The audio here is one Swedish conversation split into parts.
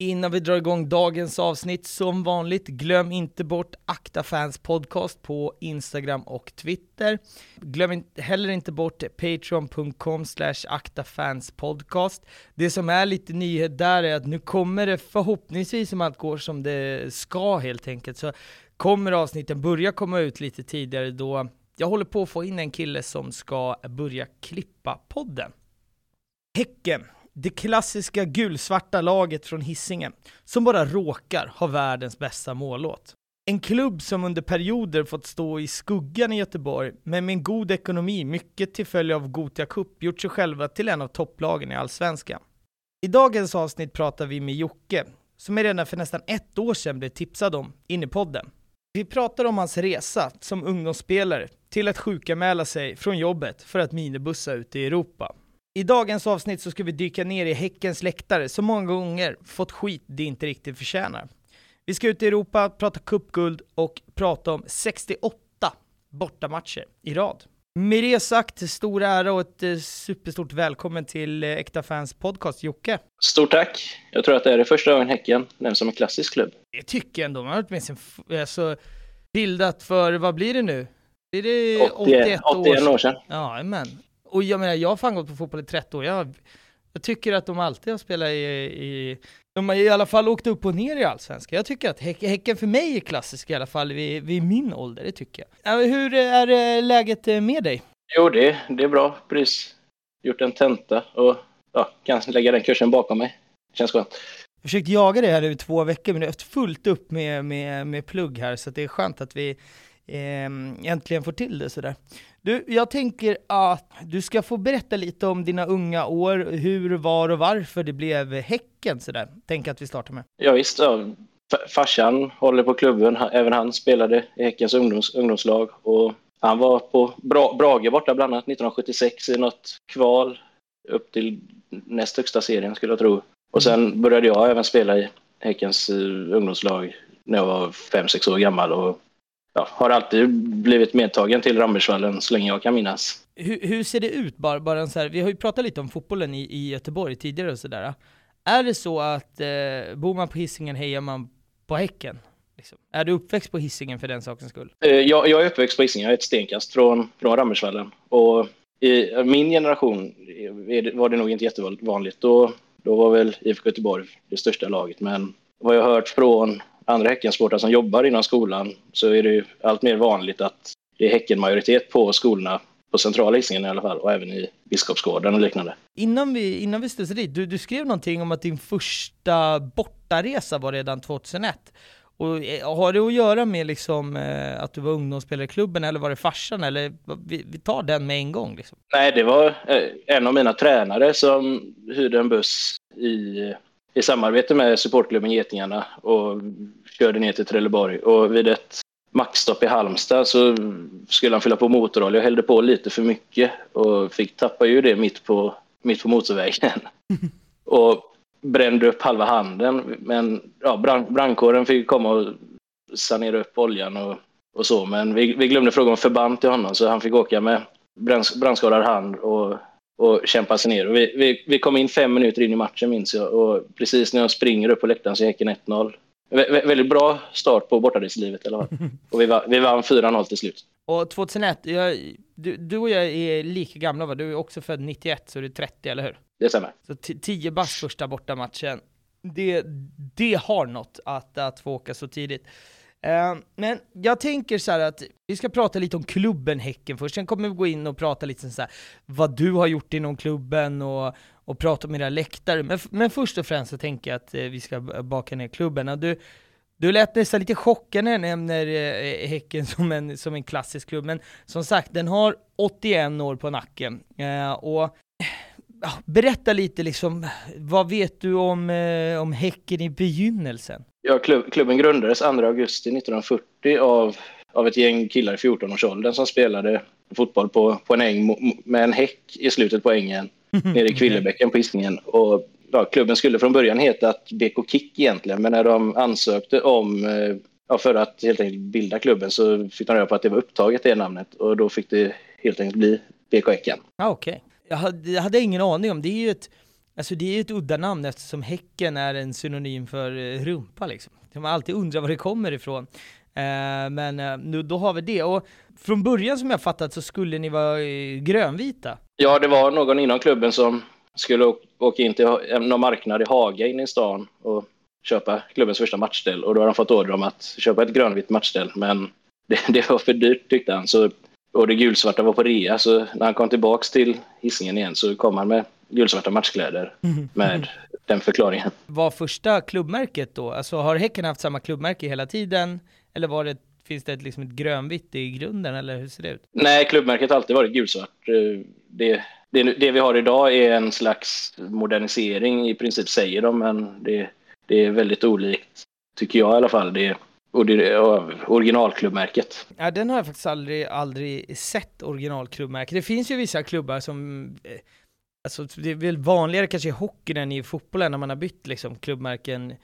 Innan vi drar igång dagens avsnitt, som vanligt, glöm inte bort Akta Fans Podcast på Instagram och Twitter. Glöm heller inte bort patreon.com slash aktafanspodcast. Det som är lite nyhet där är att nu kommer det förhoppningsvis, om allt går som det ska helt enkelt, så kommer avsnitten börja komma ut lite tidigare då jag håller på att få in en kille som ska börja klippa podden. Häcken det klassiska gulsvarta laget från Hisingen, som bara råkar ha världens bästa mållåt. En klubb som under perioder fått stå i skuggan i Göteborg, men med en god ekonomi, mycket till följd av Gotia Cup, gjort sig själva till en av topplagen i Allsvenskan. I dagens avsnitt pratar vi med Jocke, som jag redan för nästan ett år sedan blev tipsad om in i podden. Vi pratar om hans resa som ungdomsspelare till att sjukanmäla sig från jobbet för att minibussa ut i Europa. I dagens avsnitt så ska vi dyka ner i Häckens läktare som många gånger fått skit det inte riktigt förtjänar. Vi ska ut i Europa, prata cupguld och prata om 68 bortamatcher i rad. Med det sagt, stor ära och ett eh, superstort välkommen till eh, Äkta Fans Podcast, Jocke. Stort tack! Jag tror att det är det första gången Häcken nämns som en klassisk klubb. Det tycker jag ändå. Man har åtminstone alltså, bildat för, vad blir det nu? Blir det 81, 81 år sedan? Ja, men och jag menar, jag har fan gått på fotboll i 30 år. Jag, jag tycker att de alltid har spelat i, i, de har i alla fall åkt upp och ner i allsvenskan. Jag tycker att häck, Häcken för mig är klassisk i alla fall vid, vid min ålder, det tycker jag. Hur är läget med dig? Jo, det, det är bra. Precis gjort en tenta och ja, kan lägga den kursen bakom mig. Känns skönt. Jag har försökt jaga det här nu i två veckor, men det har haft fullt upp med, med, med plugg här, så det är skönt att vi eh, Ehm, äntligen får till det sådär. Du, jag tänker att du ska få berätta lite om dina unga år, hur, var och varför det blev Häcken sådär. Tänker att vi startar med. Ja, visst, ja. Farsan håller på klubben, även han spelade i Häckens ungdoms, ungdomslag och han var på Bra, Brage borta bland annat 1976 i något kval upp till näst högsta serien skulle jag tro. Och sen började jag även spela i Häckens eh, ungdomslag när jag var fem sex år gammal och ja, har alltid blivit medtagen till Rambergsvallen så länge jag kan minnas. Hur, hur ser det ut, bara, bara så här, vi har ju pratat lite om fotbollen i, i Göteborg tidigare och sådär. Är det så att eh, bor man på hissingen hejar man på Häcken? Liksom? Är du uppväxt på hissingen för den sakens skull? Eh, jag, jag, är uppväxt på hissingen, jag är ett stenkast från, från Rambergsvallen. Och i min generation var det nog inte jättevanligt. Då, då var väl IFK Göteborg det största laget, men vad jag har hört från andra Häckensportare som jobbar inom skolan så är det ju allt mer vanligt att det är Häckenmajoritet på skolorna på centrala Hisingen i alla fall och även i Biskopsgården och liknande. Innan vi, innan vi studsade dit, du, du skrev någonting om att din första bortaresa var redan 2001. Och eh, har det att göra med liksom, eh, att du var ungdomsspelare i klubben eller var det farsan? Eller vi, vi tar den med en gång. Liksom. Nej, det var eh, en av mina tränare som hyrde en buss i i samarbete med supportklubben Getingarna och körde ner till Trelleborg. Och vid ett maxstopp i Halmstad så skulle han fylla på motorolja och hällde på lite för mycket och fick tappa ju det mitt på, mitt på motorvägen. och brände upp halva handen. Men ja, brand, brandkåren fick komma och sanera upp oljan och, och så. Men vi, vi glömde fråga om förband till honom så han fick åka med brandskadad hand och och kämpa sig ner. Och vi, vi, vi kom in fem minuter in i matchen minns jag och precis när jag springer upp på läktaren så är Häcken 1-0. Vä väldigt bra start på bortareslivet i alla fall. Och vi, var, vi vann 4-0 till slut. Och 2001, jag, du, du och jag är lika gamla va? Du är också född 91 så du är 30 eller hur? Det stämmer. Så 10 bast första bortamatchen. Det, det har något att, att få åka så tidigt. Eh, men jag tänker så att vi ska prata lite om klubben Häcken först, sen kommer vi gå in och prata lite så här, vad du har gjort inom klubben och, och prata om era läktare. Men, men först och främst så tänker jag att eh, vi ska baka ner klubben. Du, du lät nästan lite chockad när jag nämner eh, Häcken som en, som en klassisk klubb, men som sagt, den har 81 år på nacken. och berätta lite liksom, vad vet du om, om Häcken i begynnelsen? Ja, klubb, klubben grundades 2 augusti 1940 av, av ett gäng killar i 14-årsåldern som spelade fotboll på, på en äng med en häck i slutet på ängen nere i Kvillebäcken på Hisingen. Och, ja, klubben skulle från början heta BK Kick egentligen, men när de ansökte om eh, ja, för att helt enkelt bilda klubben så fick de reda på att det var upptaget det namnet och då fick det helt enkelt bli BK Häcken. Ah, okay jag, hade, jag hade ingen aning om det. är ju ett Alltså det är ett udda namn eftersom Häcken är en synonym för eh, rumpa liksom. Man alltid undrar var det kommer ifrån. Eh, men eh, nu, då har vi det. Och från början som jag fattat så skulle ni vara eh, grönvita. Ja, det var någon inom klubben som skulle åka in till någon marknad i Haga inne i stan och köpa klubbens första matchställ. Och då har de fått order om att köpa ett grönvitt matchställ. Men det, det var för dyrt tyckte han. Så, och det gulsvarta var på rea, så när han kom tillbaka till hissingen igen så kom han med gulsvarta matchkläder mm. med den förklaringen. Var första klubbmärket då? Alltså har Häcken haft samma klubbmärke hela tiden? Eller var det, finns det ett, liksom ett grönvitt i grunden eller hur ser det ut? Nej, klubbmärket har alltid varit gulsvart. Eh, det, det, det vi har idag är en slags modernisering i princip säger de, men det, det är väldigt olikt tycker jag i alla fall. Det, originalklubbmärket. Ja, den har jag faktiskt aldrig, aldrig sett originalklubbmärket. Det finns ju vissa klubbar som eh, Alltså det är väl vanligare kanske i hockeyn än i fotbollen när man har bytt liksom klubbmärken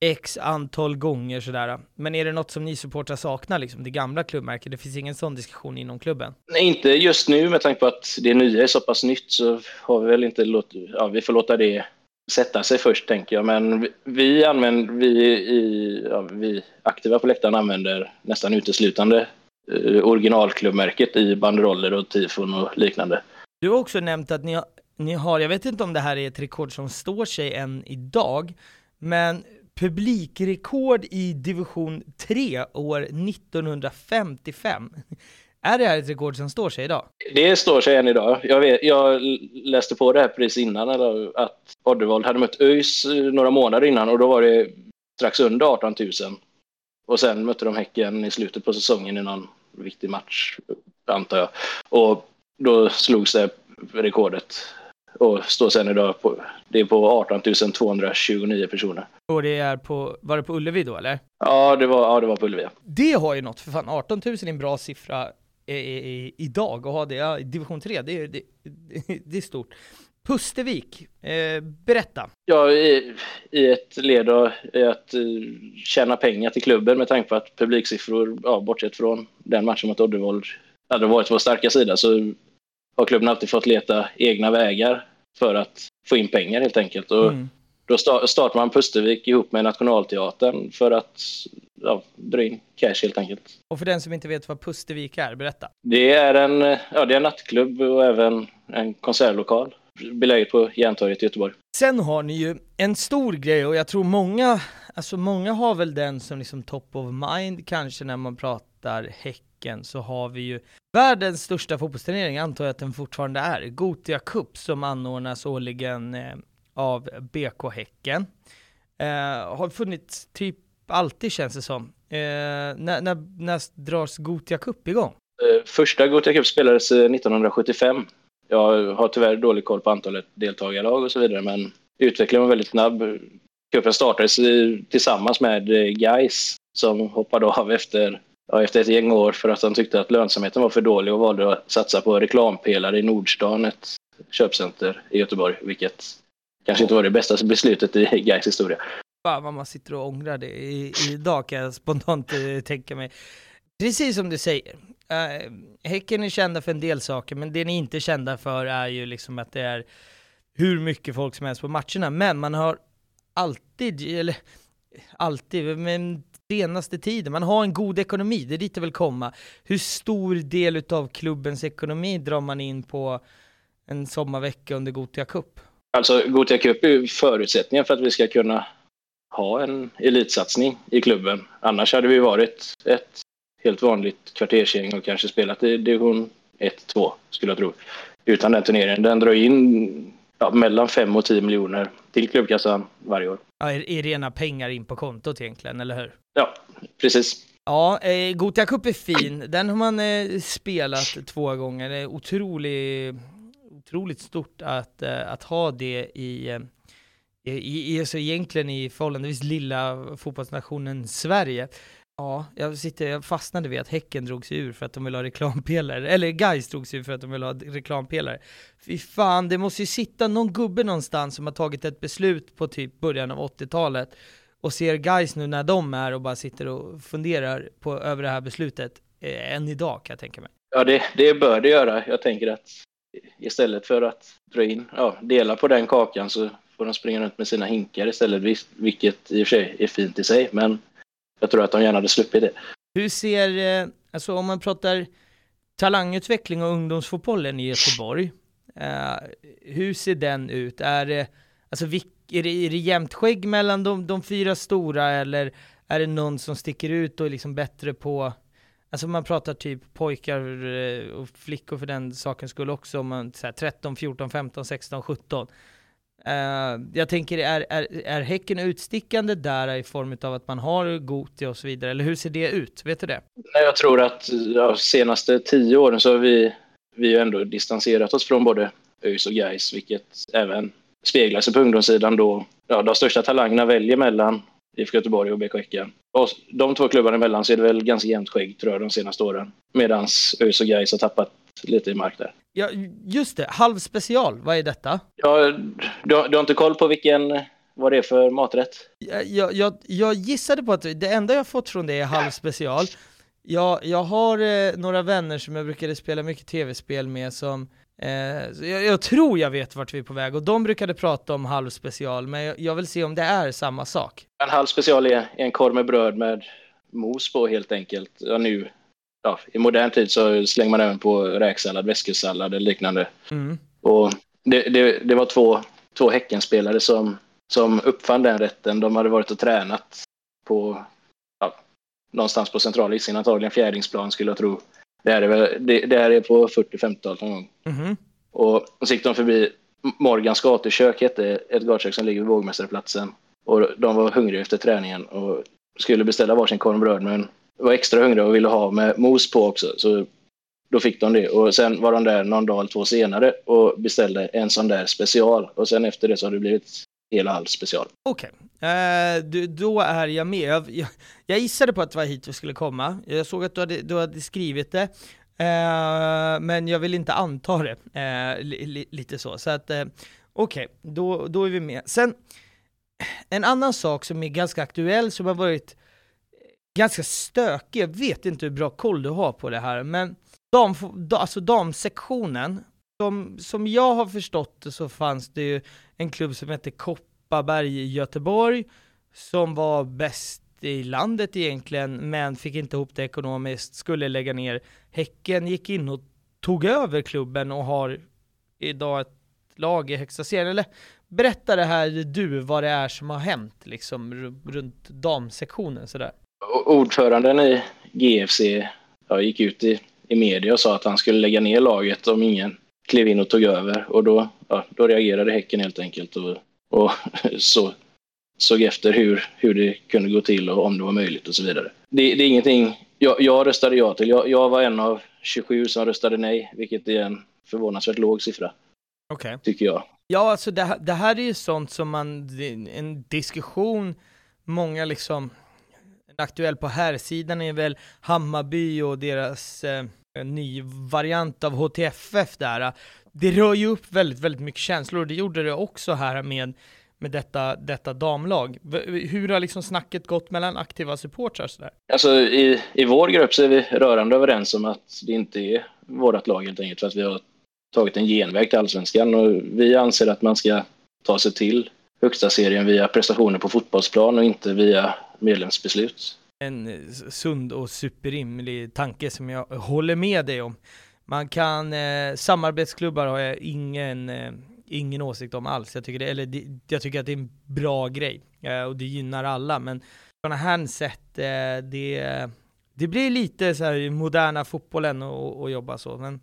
x antal gånger sådär. Men är det något som ni supportrar saknar, liksom det gamla klubbmärket? Det finns ingen sån diskussion inom klubben? Nej, inte just nu med tanke på att det nya är så pass nytt så har vi väl inte låtit, ja vi får låta det sätta sig först tänker jag. Men vi använder, vi, i, ja, vi aktiva på läktaren använder nästan uteslutande eh, originalklubbmärket i banderoller och tifon och liknande. Du har också nämnt att ni har, ni har, jag vet inte om det här är ett rekord som står sig än idag, men publikrekord i division 3 år 1955. Är det här ett rekord som står sig idag? Det står sig än idag. Jag, vet, jag läste på det här precis innan, eller, att Oddevold hade mött ÖIS eh, några månader innan och då var det strax under 18 000. Och sen mötte de Häcken i slutet på säsongen i någon viktig match, antar jag. Och då slogs det rekordet och står sen idag på, det är på 18 229 personer. Och det är på, var det på Ullevi då eller? Ja, det var, ja, det var på Ullevi. Det har ju något, för fan 18 000 är en bra siffra i, idag och ha det ja, division 3, det, det, det är stort. Pustervik, eh, berätta. Ja, i, i ett led i att uh, tjäna pengar till klubben med tanke på att publiksiffror, ja, bortsett från den matchen mot Oddevold, hade varit vår starka sida så har klubben alltid fått leta egna vägar för att få in pengar helt enkelt. Och mm. Då startar man Pustervik ihop med Nationalteatern för att ja, dra in cash helt enkelt. Och för den som inte vet vad Pustervik är, berätta. Det är en, ja, det är en nattklubb och även en konsertlokal beläget på Järntorget i Göteborg. Sen har ni ju en stor grej och jag tror många, alltså många har väl den som liksom top of mind kanske när man pratar Häcken så har vi ju världens största fotbollsturnering antar jag att den fortfarande är, Gotia Cup som anordnas årligen eh, av BK Häcken. Eh, har funnits typ alltid känns det som. Eh, när, när, när dras Gotia Cup igång? Eh, första Gotia Cup spelades eh, 1975. Jag har tyvärr dålig koll på antalet deltagarlag och så vidare, men utvecklingen var väldigt snabb. Cupen startades eh, tillsammans med eh, Geis som hoppade av efter, ja, efter ett gäng år för att de tyckte att lönsamheten var för dålig och valde att satsa på reklampelare i Nordstan, ett köpcenter i Göteborg, vilket kanske inte var det bästa beslutet i Gais historia. Fan vad man sitter och ångrar det idag kan jag spontant eh, tänka mig. Precis som du säger, äh, Häcken är kända för en del saker, men det ni inte är kända för är ju liksom att det är hur mycket folk som helst på matcherna, men man har alltid, eller alltid, men senaste tiden, man har en god ekonomi, det är dit jag vill komma. Hur stor del av klubbens ekonomi drar man in på en sommarvecka under Gotia Cup? Alltså Gotia Cup är ju förutsättningen för att vi ska kunna ha en elitsatsning i klubben. Annars hade vi varit ett helt vanligt kvartersgäng och kanske spelat i division 1-2 skulle jag tro. Utan den turneringen. Den drar in ja, mellan 5 och 10 miljoner till klubbkassan varje år. Ja, är rena pengar in på kontot egentligen, eller hur? Ja, precis. Ja, eh, Gotia Cup är fin. Den har man eh, spelat två gånger. Det är otroligt, otroligt stort att, eh, att ha det i, eh, i, i, alltså egentligen i förhållandevis lilla fotbollsnationen Sverige. Ja, jag, sitter, jag fastnade vid att Häcken drog sig ur för att de vill ha reklampelare, eller Gais drog sig ur för att de vill ha reklampelare. Fy fan, det måste ju sitta någon gubbe någonstans som har tagit ett beslut på typ början av 80-talet och ser Gais nu när de är och bara sitter och funderar på, över det här beslutet, eh, än idag kan jag tänka mig. Ja, det, det bör det göra. Jag tänker att istället för att dra in, ja, dela på den kakan så får de springa runt med sina hinkar istället, vilket i och för sig är fint i sig, men jag tror att de gärna hade sluppit det. Hur ser, eh, alltså om man pratar talangutveckling och ungdomsfotbollen i Göteborg, eh, hur ser den ut? Är det, alltså, är det, är det jämnt skägg mellan de, de fyra stora eller är det någon som sticker ut och är liksom bättre på Alltså man pratar typ pojkar eh, och flickor för den sakens skull också, om man säger 13, 14, 15, 16, 17. Uh, jag tänker, är, är, är Häcken utstickande där i form av att man har Goti och så vidare, eller hur ser det ut? Vet du det? Nej, Jag tror att ja, senaste tio åren så har vi, vi ändå distanserat oss från både ÖIS och Gais, vilket även speglar sig på ungdomssidan då ja, de största talangerna väljer mellan IFK Göteborg och BK Häcken. Och de två klubbarna emellan så är det väl ganska jämnt skägg tror jag de senaste åren. Medan ÖIS och Gais har tappat lite i mark där. Ja, just det. Halvspecial, vad är detta? Ja, du, du har inte koll på vilken, vad det är för maträtt? Jag, jag, jag gissade på att det enda jag fått från det är halvspecial. Jag, jag har eh, några vänner som jag brukade spela mycket tv-spel med som eh, jag, jag, tror jag vet vart vi är på väg och de brukade prata om halvspecial, men jag, vill se om det är samma sak. En halvspecial är en korv med bröd med mos på helt enkelt. Ja, nu ja, i modern tid så slänger man även på räksallad, väskesallad eller liknande. Mm. Och det, det, det, var två, två Häckenspelare som, som uppfann den rätten. De hade varit och tränat på ja, någonstans på centrala isen, antagligen Fjäringsplan skulle jag tro. Det här är, väl, det, det här är på 40-50-talet någon gång. Mm. Och så gick de förbi Morgans gatukök, hette ett gatukök som ligger vid Vågmästarplatsen. Och de var hungriga efter träningen och skulle beställa varsin korv bröd men var extra hungriga och ville ha med mos på också. Så då fick de det. Och sen var de där någon dag eller två senare och beställde en sån där special. Och sen efter det så har det blivit hela all special. Okej, okay. eh, då är jag med. Jag, jag, jag gissade på att det var hit vi skulle komma. Jag såg att du hade, du hade skrivit det. Eh, men jag vill inte anta det. Eh, li, lite så. Så att, eh, okej, okay. då, då är vi med. Sen, en annan sak som är ganska aktuell, som har varit ganska stökig, jag vet inte hur bra koll du har på det här, men dam, alltså damsektionen, som, som jag har förstått det så fanns det ju en klubb som hette Kopparberg i Göteborg, som var bäst i landet egentligen, men fick inte ihop det ekonomiskt, skulle lägga ner. Häcken gick in och tog över klubben och har idag ett lag i högsta serien. Eller berätta det här du, vad det är som har hänt liksom runt damsektionen sådär ordföranden i GFC ja, gick ut i, i media och sa att han skulle lägga ner laget om ingen klev in och tog över. Och då, ja, då reagerade Häcken helt enkelt och, och så, såg efter hur, hur det kunde gå till och om det var möjligt och så vidare. Det, det är ingenting jag, jag röstade ja till. Jag, jag, var en av 27 som röstade nej, vilket är en förvånansvärt låg siffra. Okay. Tycker jag. Ja, alltså det, det här är ju sånt som man, en diskussion många liksom aktuell på här sidan är väl Hammarby och deras eh, ny variant av HTFF där. Det rör ju upp väldigt, väldigt mycket känslor och det gjorde det också här med, med detta, detta damlag. Hur har liksom snacket gått mellan aktiva supportrar sådär? Alltså i, i vår grupp så är vi rörande överens om att det inte är vårt lag helt enkelt för att vi har tagit en genväg till allsvenskan och vi anser att man ska ta sig till högsta serien via prestationer på fotbollsplan och inte via medlemsbeslut. En eh, sund och superrimlig tanke som jag håller med dig om. Man kan, eh, samarbetsklubbar har jag ingen, eh, ingen åsikt om alls. Jag tycker, det, eller det, jag tycker att det är en bra grej eh, och det gynnar alla. Men sådana här sätt, eh, det, det blir lite så här moderna fotbollen att jobba så. Men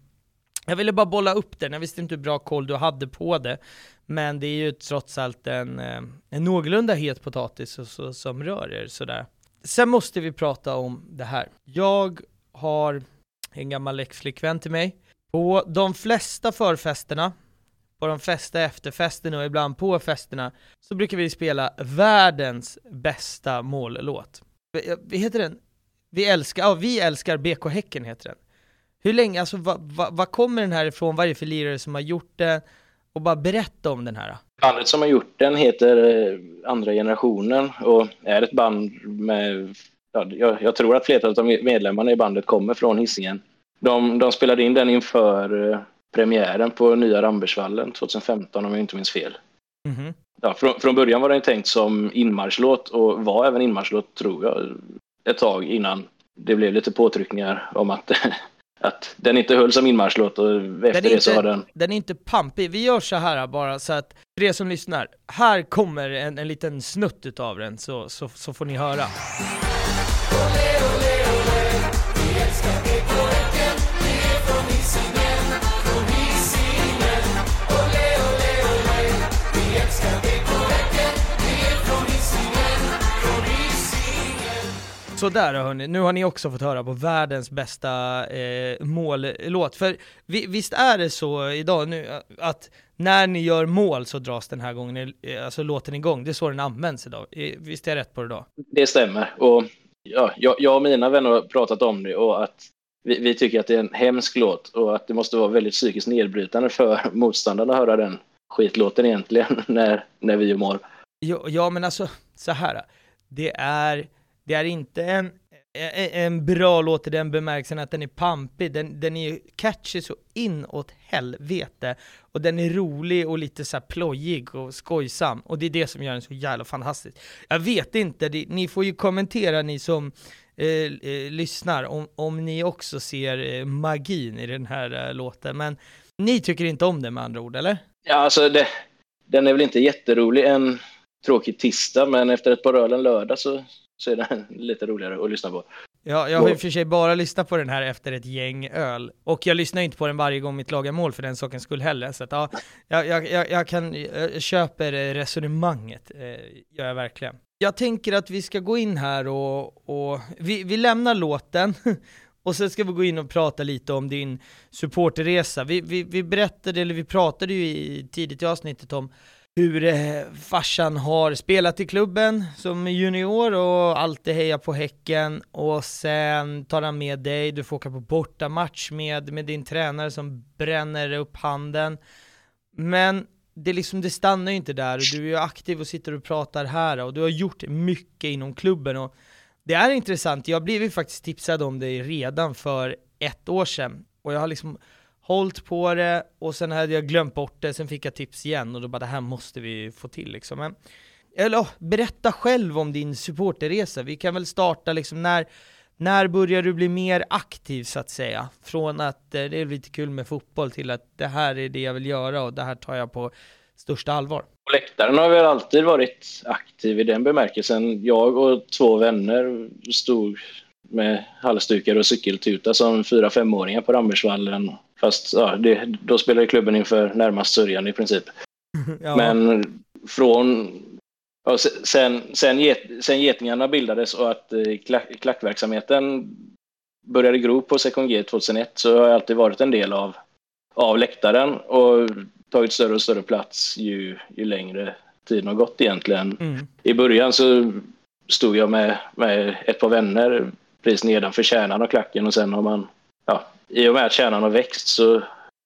jag ville bara bolla upp den, jag visste inte hur bra koll du hade på det. Men det är ju trots allt en, eh, en någorlunda het potatis och så, som rör er sådär. Sen måste vi prata om det här. Jag har en gammal ex-flickvän till mig. På de flesta förfesterna, på de flesta efterfesterna och ibland på festerna, så brukar vi spela världens bästa mållåt. Vad heter den? Vi älskar, ja, vi älskar BK Häcken heter den. Hur länge, alltså vad va, va kommer den här ifrån? Vad är det för lirare som har gjort den? Och bara berätta om den här. Bandet som har gjort den heter eh, Andra generationen och är ett band med, ja, jag, jag, tror att flertalet av medlemmarna i bandet kommer från Hisingen. De, de spelade in den inför eh, premiären på nya Rambergsvallen 2015 om jag inte minns fel. Mhm. Ja, från, från början var den tänkt som inmarschlåt och var även inmarschlåt tror jag ett tag innan det blev lite påtryckningar om att, att den inte höll som inmarschlåt och efter Den det så har den... den är inte pampig. Vi gör så här bara så att för er som lyssnar, här kommer en, en liten snutt utav den så, så, så får ni höra. Sådär hörni, nu har ni också fått höra på världens bästa eh, mållåt. För vi, visst är det så idag nu att när ni gör mål så dras den här gången, eh, alltså låten igång. Det är så den används idag. Eh, Visst är jag rätt på det då? Det stämmer. Och ja, jag, jag och mina vänner har pratat om det och att vi, vi tycker att det är en hemsk låt och att det måste vara väldigt psykiskt nedbrytande för motståndarna att höra den skitlåten egentligen när, när vi gör mål. Ja, ja men alltså, så här. Det är, det är inte en, en, bra låt i den bemärkelsen att den är pampig, den, den är catchy så inåt helvete. Och den är rolig och lite så här plojig och skojsam. Och det är det som gör den så jävla fantastisk. Jag vet inte, det, ni får ju kommentera ni som eh, eh, lyssnar om, om ni också ser eh, magin i den här eh, låten. Men ni tycker inte om den med andra ord, eller? Ja, alltså det, den är väl inte jätterolig en tråkig tisdag, men efter ett par öl en lördag så, så är den lite roligare att lyssna på. Ja, jag har i och för sig bara lyssnat på den här efter ett gäng öl. Och jag lyssnar inte på den varje gång mitt lag är mål för den sakens skull heller. Så att, ja, jag, jag, jag, kan, jag köper eh, resonemanget, eh, gör jag verkligen. Jag tänker att vi ska gå in här och, och vi, vi lämnar låten och sen ska vi gå in och prata lite om din supporterresa. Vi, vi, vi berättade, eller vi pratade ju i, tidigt i avsnittet om hur eh, farsan har spelat i klubben som junior och alltid hejar på Häcken och sen tar han med dig, du får åka på bortamatch med, med din tränare som bränner upp handen. Men det, liksom, det stannar ju inte där och du är ju aktiv och sitter och pratar här och du har gjort mycket inom klubben och det är intressant, jag blev ju faktiskt tipsad om dig redan för ett år sedan och jag har liksom hållit på det och sen hade jag glömt bort det, sen fick jag tips igen och då bara det här måste vi få till liksom. Men, eller oh, berätta själv om din supporterresa, vi kan väl starta liksom när, när börjar du bli mer aktiv så att säga? Från att eh, det är lite kul med fotboll till att det här är det jag vill göra och det här tar jag på största allvar. På läktaren har vi alltid varit aktiv i den bemärkelsen. Jag och två vänner stod med halsdukar och cykeltuta som fyra femåringar på Rambergsvallen. Fast ja, det, då spelade klubben inför närmast sörjan i princip. Ja. Men från ja, se- sen, sen, get, sen Getingarna bildades och att eh, klack, klackverksamheten började gro på Second G 2001 så har jag alltid varit en del av, av läktaren och tagit större och större plats ju, ju längre tiden har gått egentligen. Mm. I början så stod jag med, med ett par vänner precis nedanför kärnan av klacken och sen har man, ja, i och med att kärnan har växt så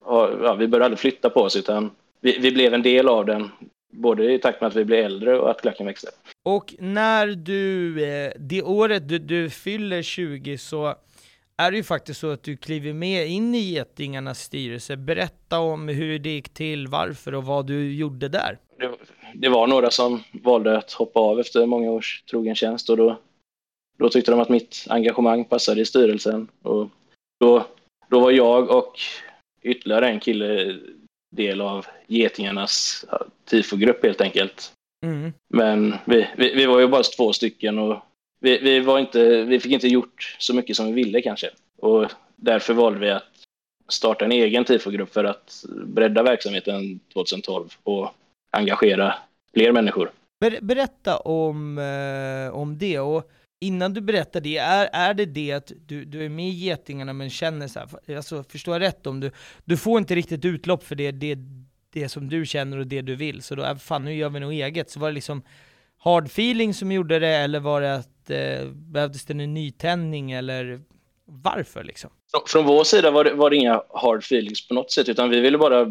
har, ja, vi började aldrig flytta på oss utan vi, vi blev en del av den både i takt med att vi blev äldre och att klacken växte. Och när du, eh, det året du, du fyller 20 så är det ju faktiskt så att du kliver med in i Getingarnas styrelse. Berätta om hur det gick till, varför och vad du gjorde där. Det, det var några som valde att hoppa av efter många års trogen tjänst och då, då tyckte de att mitt engagemang passade i styrelsen. Och då, då var jag och ytterligare en kille del av Getingarnas tifogrupp helt enkelt. Mm. Men vi, vi, vi var ju bara två stycken och vi, vi, var inte, vi fick inte gjort så mycket som vi ville kanske. Och därför valde vi att starta en egen tifogrupp för att bredda verksamheten 2012 och engagera fler människor. Ber, berätta om, eh, om det, och innan du berättar det, är, är det det att du, du är med i Getingarna men känner så här, alltså förstår jag rätt om du, du får inte riktigt utlopp för det, det, det som du känner och det du vill, så då, är fan nu gör vi något eget, så var det liksom hard feeling som gjorde det, eller var det att, eh, behövdes det en nytändning, eller varför liksom? Från vår sida var det, var det inga hard feelings på något sätt utan vi ville bara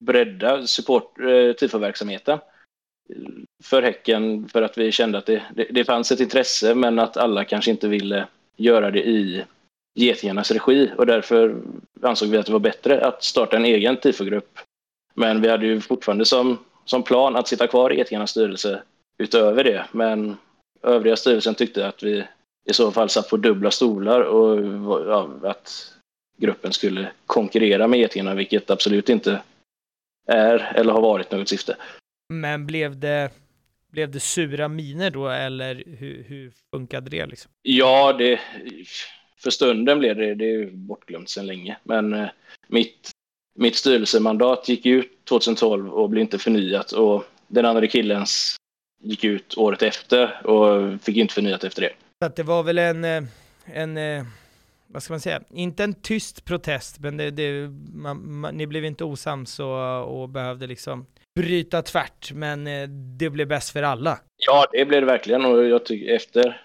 bredda support, eh, typ tifo-verksamheten för Häcken för att vi kände att det, det, det fanns ett intresse men att alla kanske inte ville göra det i Getingarnas regi och därför ansåg vi att det var bättre att starta en egen tifogrupp. Men vi hade ju fortfarande som, som plan att sitta kvar i Getingarnas styrelse utöver det. Men övriga styrelsen tyckte att vi i så fall satt på dubbla stolar och ja, att gruppen skulle konkurrera med Getingarna, vilket absolut inte är eller har varit något syfte. Men blev det, blev det sura miner då eller hur, hur funkade det? Liksom? Ja, det, för stunden blev det, det är bortglömt sedan länge. Men eh, mitt, mitt styrelsemandat gick ut 2012 och blev inte förnyat och den andra killens gick ut året efter och fick inte förnyat efter det. Så att det var väl en, eh, en eh, vad ska man säga, inte en tyst protest, men det, det, man, man, ni blev inte osams och, och behövde liksom bryta tvärt, men eh, det blev bäst för alla. Ja, det blev det verkligen och jag tycker efter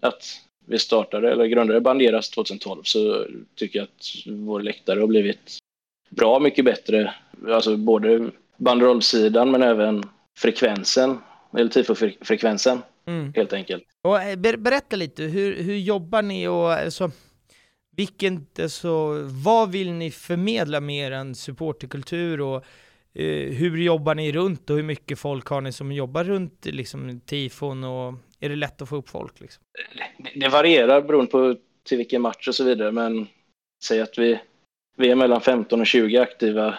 att vi startade, eller grundade Banderas 2012, så tycker jag att vår läktare har blivit bra mycket bättre. Alltså både banderollsidan men även frekvensen, eller tifo-frekvensen, mm. helt enkelt. Och eh, ber berätta lite, hur, hur jobbar ni och alltså, vilken, alltså, vad vill ni förmedla med er supporterkultur och Eh, hur jobbar ni runt och hur mycket folk har ni som jobbar runt liksom, tifon och är det lätt att få upp folk? Liksom? Det, det varierar beroende på till vilken match och så vidare, men säg att vi, vi är mellan 15 och 20 aktiva.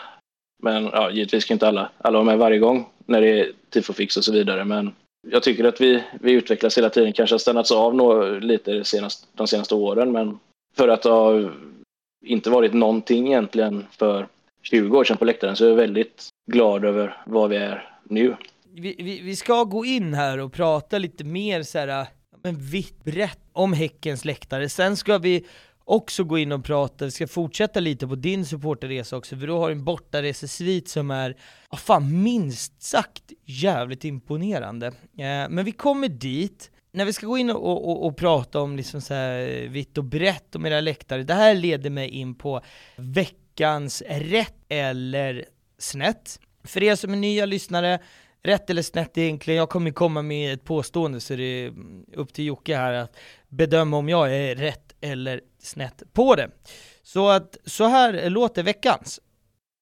Men ja, givetvis kan inte alla, alla vara med varje gång när det är tifofix och så vidare, men jag tycker att vi, vi utvecklas hela tiden, kanske har stannats av nå, lite senast, de senaste åren, men för att ha inte varit någonting egentligen för 20 år sedan på läktaren så jag är väldigt glad över vad vi är nu. Vi, vi, vi ska gå in här och prata lite mer så här, men vitt brett om Häckens läktare. Sen ska vi också gå in och prata, vi ska fortsätta lite på din supporterresa också, för du har en bortaresesvit som är, ja fan minst sagt jävligt imponerande. Eh, men vi kommer dit, när vi ska gå in och, och, och prata om liksom så här vitt och brett om era läktare, det här leder mig in på veckan veckans rätt eller snett. För er som är nya lyssnare, rätt eller snett egentligen, jag kommer komma med ett påstående så det är upp till Jocke här att bedöma om jag är rätt eller snett på det. Så att så här låter veckans.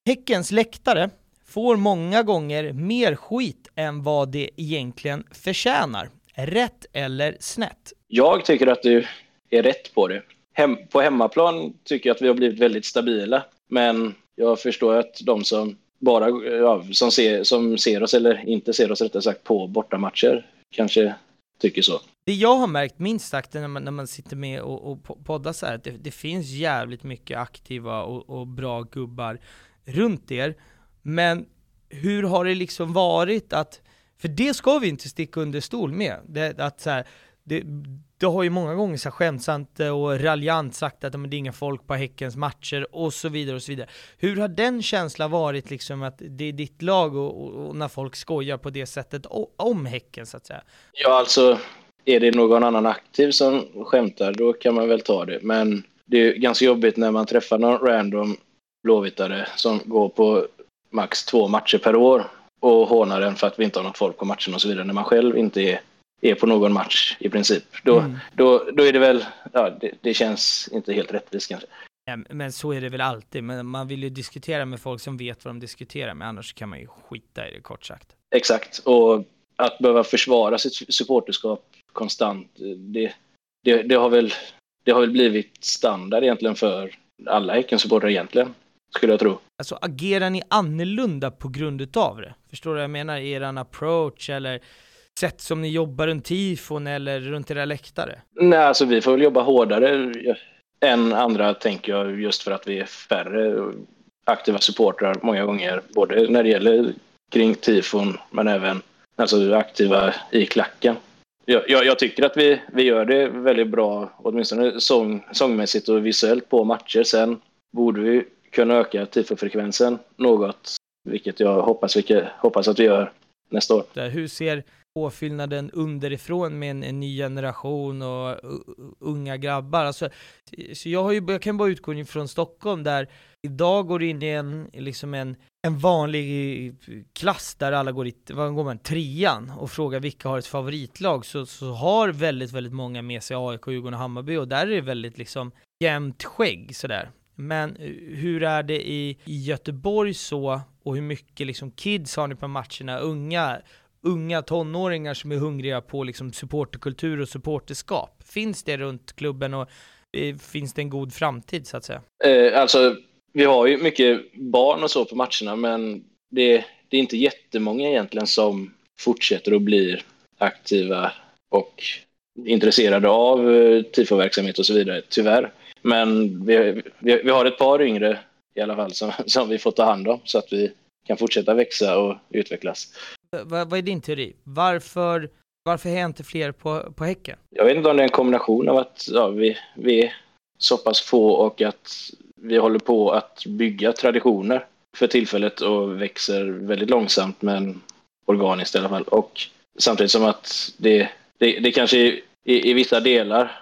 Häckens läktare får många gånger mer skit än vad det egentligen förtjänar. Rätt eller snett? Jag tycker att du är rätt på det. Hem, på hemmaplan tycker jag att vi har blivit väldigt stabila, men jag förstår att de som bara ja, som, ser, som ser oss, eller inte ser oss rättare sagt, på bortamatcher kanske tycker så. Det jag har märkt minst sagt när man, när man sitter med och, och poddar så här, att det, det finns jävligt mycket aktiva och, och, bra gubbar runt er, men hur har det liksom varit att, för det ska vi inte sticka under stol med, det, att så här, det, det har ju många gånger så skämtsamt och raljant sagt att det är inga folk på Häckens matcher och så vidare och så vidare. Hur har den känslan varit liksom att det är ditt lag och, och, och när folk skojar på det sättet om Häcken så att säga? Ja, alltså är det någon annan aktiv som skämtar då kan man väl ta det. Men det är ganska jobbigt när man träffar någon random blåvittare som går på max två matcher per år och hånar en för att vi inte har något folk på matchen och så vidare när man själv inte är är på någon match i princip. Då, mm. då, då är det väl, ja, det, det känns inte helt rättvist kanske. Ja, men så är det väl alltid, men man vill ju diskutera med folk som vet vad de diskuterar med, annars kan man ju skita i det kort sagt. Exakt, och att behöva försvara sitt supporterskap konstant, det, det, det, har väl, det har väl blivit standard egentligen för alla Häckensupportrar egentligen, skulle jag tro. Alltså agerar ni annorlunda på grund utav det? Förstår du vad jag menar? Eran approach eller sätt som ni jobbar runt tifon eller runt era läktare? Nej, alltså vi får väl jobba hårdare än andra tänker jag just för att vi är färre aktiva supportrar många gånger, både när det gäller kring tifon men även alltså aktiva i klacken. Jag, jag, jag, tycker att vi, vi gör det väldigt bra, åtminstone sång, sångmässigt och visuellt på matcher. Sen borde vi kunna öka tifofrekvensen något, vilket jag hoppas, vilket, hoppas att vi gör nästa år. Hur ser påfyllnaden underifrån med en, en, ny generation och unga grabbar. Alltså, så jag, har ju, jag kan bara utgå från Stockholm där idag går det in i en, liksom en, en vanlig klass där alla går i, vad går man, trean och frågar vilka har ett favoritlag så, så har väldigt, väldigt många med sig AIK, Djurgården och Hammarby och där är det väldigt liksom jämnt skägg sådär. Men eh, hur är det i, i Göteborg så, och hur mycket liksom kids har ni på matcherna? Unga, unga tonåringar som är hungriga på liksom supporterkultur och supporterskap. Finns det runt klubben och eh, finns det en god framtid så att säga? Eh, alltså, vi har ju mycket barn och så på matcherna, men det, det är inte jättemånga egentligen som fortsätter och blir aktiva och intresserade av tifoverksamhet tifo-verksamhet och så vidare, tyvärr. Men vi, vi, vi, har ett par yngre i alla fall som, som vi får ta hand om så att vi kan fortsätta växa och utvecklas. Vad, vad är din teori? Varför, varför är inte fler på, på Häcken? Jag vet inte om det är en kombination av att ja, vi, vi är så pass få och att vi håller på att bygga traditioner för tillfället och växer väldigt långsamt men organiskt i alla fall. Och samtidigt som att det, det, det kanske i, i, vissa delar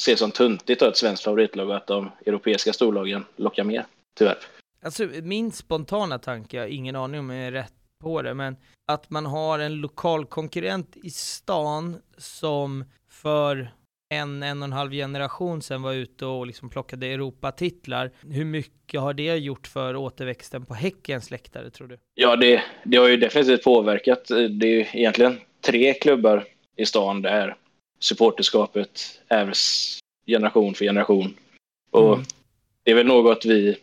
ses som tuntigt att ett svenskt favoritlag och att de europeiska storlagen lockar mer, tyvärr. Alltså min spontana tanke, jag har ingen aning om jag är rätt på det, men att man har en lokal konkurrent i stan som för en, en och en halv generation sedan var ute och liksom plockade Europatitlar. Hur mycket har det gjort för återväxten på Häckens läktare tror du? Ja, det, det har ju definitivt påverkat. Det är egentligen tre klubbar i stan där supporterskapet ärvs generation för generation. Och mm. det är väl något vi,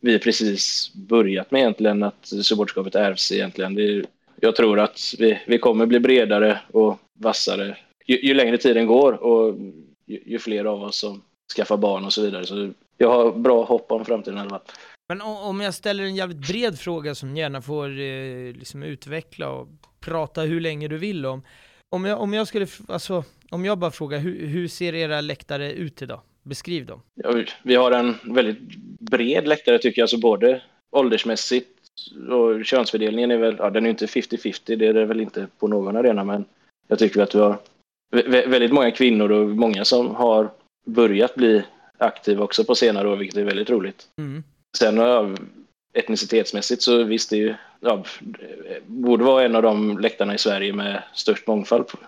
vi precis börjat med egentligen, att supporterskapet ärvs egentligen. Det, jag tror att vi, vi kommer bli bredare och vassare ju, ju längre tiden går och ju, ju, fler av oss som skaffar barn och så vidare. Så jag har bra hopp om framtiden i alla fall. Men om jag ställer en jävligt bred fråga som gärna får eh, liksom utveckla och prata hur länge du vill om. Om jag, om jag skulle, alltså, om jag bara frågar, hur, hur ser era läktare ut idag? Beskriv dem. Ja, vi har en väldigt bred läktare tycker jag, så både åldersmässigt och könsfördelningen är väl, ja den är inte 50-50, det är det väl inte på någon arena, men jag tycker att vi har väldigt många kvinnor och många som har börjat bli aktiva också på senare år, vilket är väldigt roligt. Mm. Sen ja, etnicitetsmässigt så visst, det ju, ja, borde vara en av de läktarna i Sverige med störst mångfald på,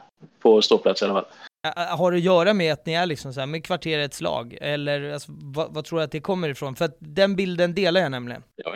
på ståplats i alla fall. Har det att göra med att ni är liksom så här med kvarterets lag? Eller alltså, vad, vad, tror du att det kommer ifrån? För att den bilden delar jag nämligen. Ja,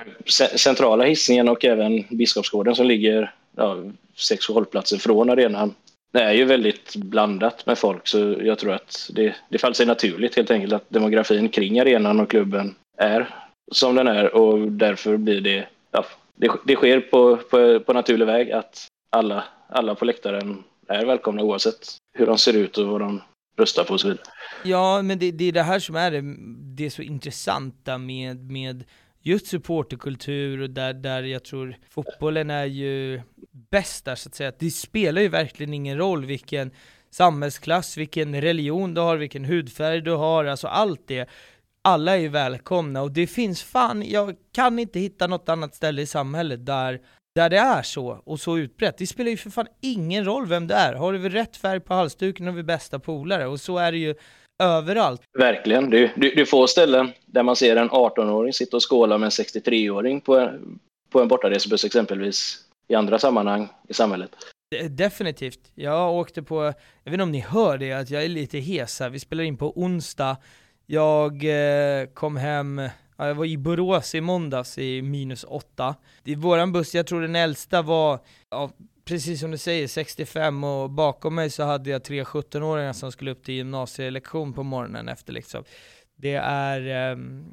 centrala hissingen och även Biskopsgården som ligger ja, sex hållplatser från arenan det är ju väldigt blandat med folk så jag tror att det, det faller sig naturligt helt enkelt att demografin kring arenan och klubben är som den är och därför blir det, ja, det, det sker på, på, på naturlig väg att alla, alla på läktaren är välkomna oavsett hur de ser ut och vad de röstar på och så vidare. Ja, men det, det är det här som är det, det är så intressanta med, med just supporterkultur där, där jag tror fotbollen är ju bäst där så att säga. Det spelar ju verkligen ingen roll vilken samhällsklass, vilken religion du har, vilken hudfärg du har, alltså allt det. Alla är ju välkomna och det finns fan, jag kan inte hitta något annat ställe i samhället där där det är så, och så utbrett. Det spelar ju för fan ingen roll vem det är. Har du väl rätt färg på halsduken och vi bästa polare, och så är det ju överallt. Verkligen. Det, det, det är få ställen där man ser en 18-åring sitta och skåla med en 63-åring på, en, på en bortaresebuss exempelvis i andra sammanhang i samhället. Definitivt. Jag åkte på, jag vet inte om ni hör det, att jag är lite hes här. Vi spelar in på onsdag. Jag eh, kom hem, jag var i Borås i måndags i minus 8. I våran buss, jag tror den äldsta var, ja, precis som du säger, 65 och bakom mig så hade jag tre 17-åringar som skulle upp till gymnasielektion på morgonen efter liksom. Det är, um,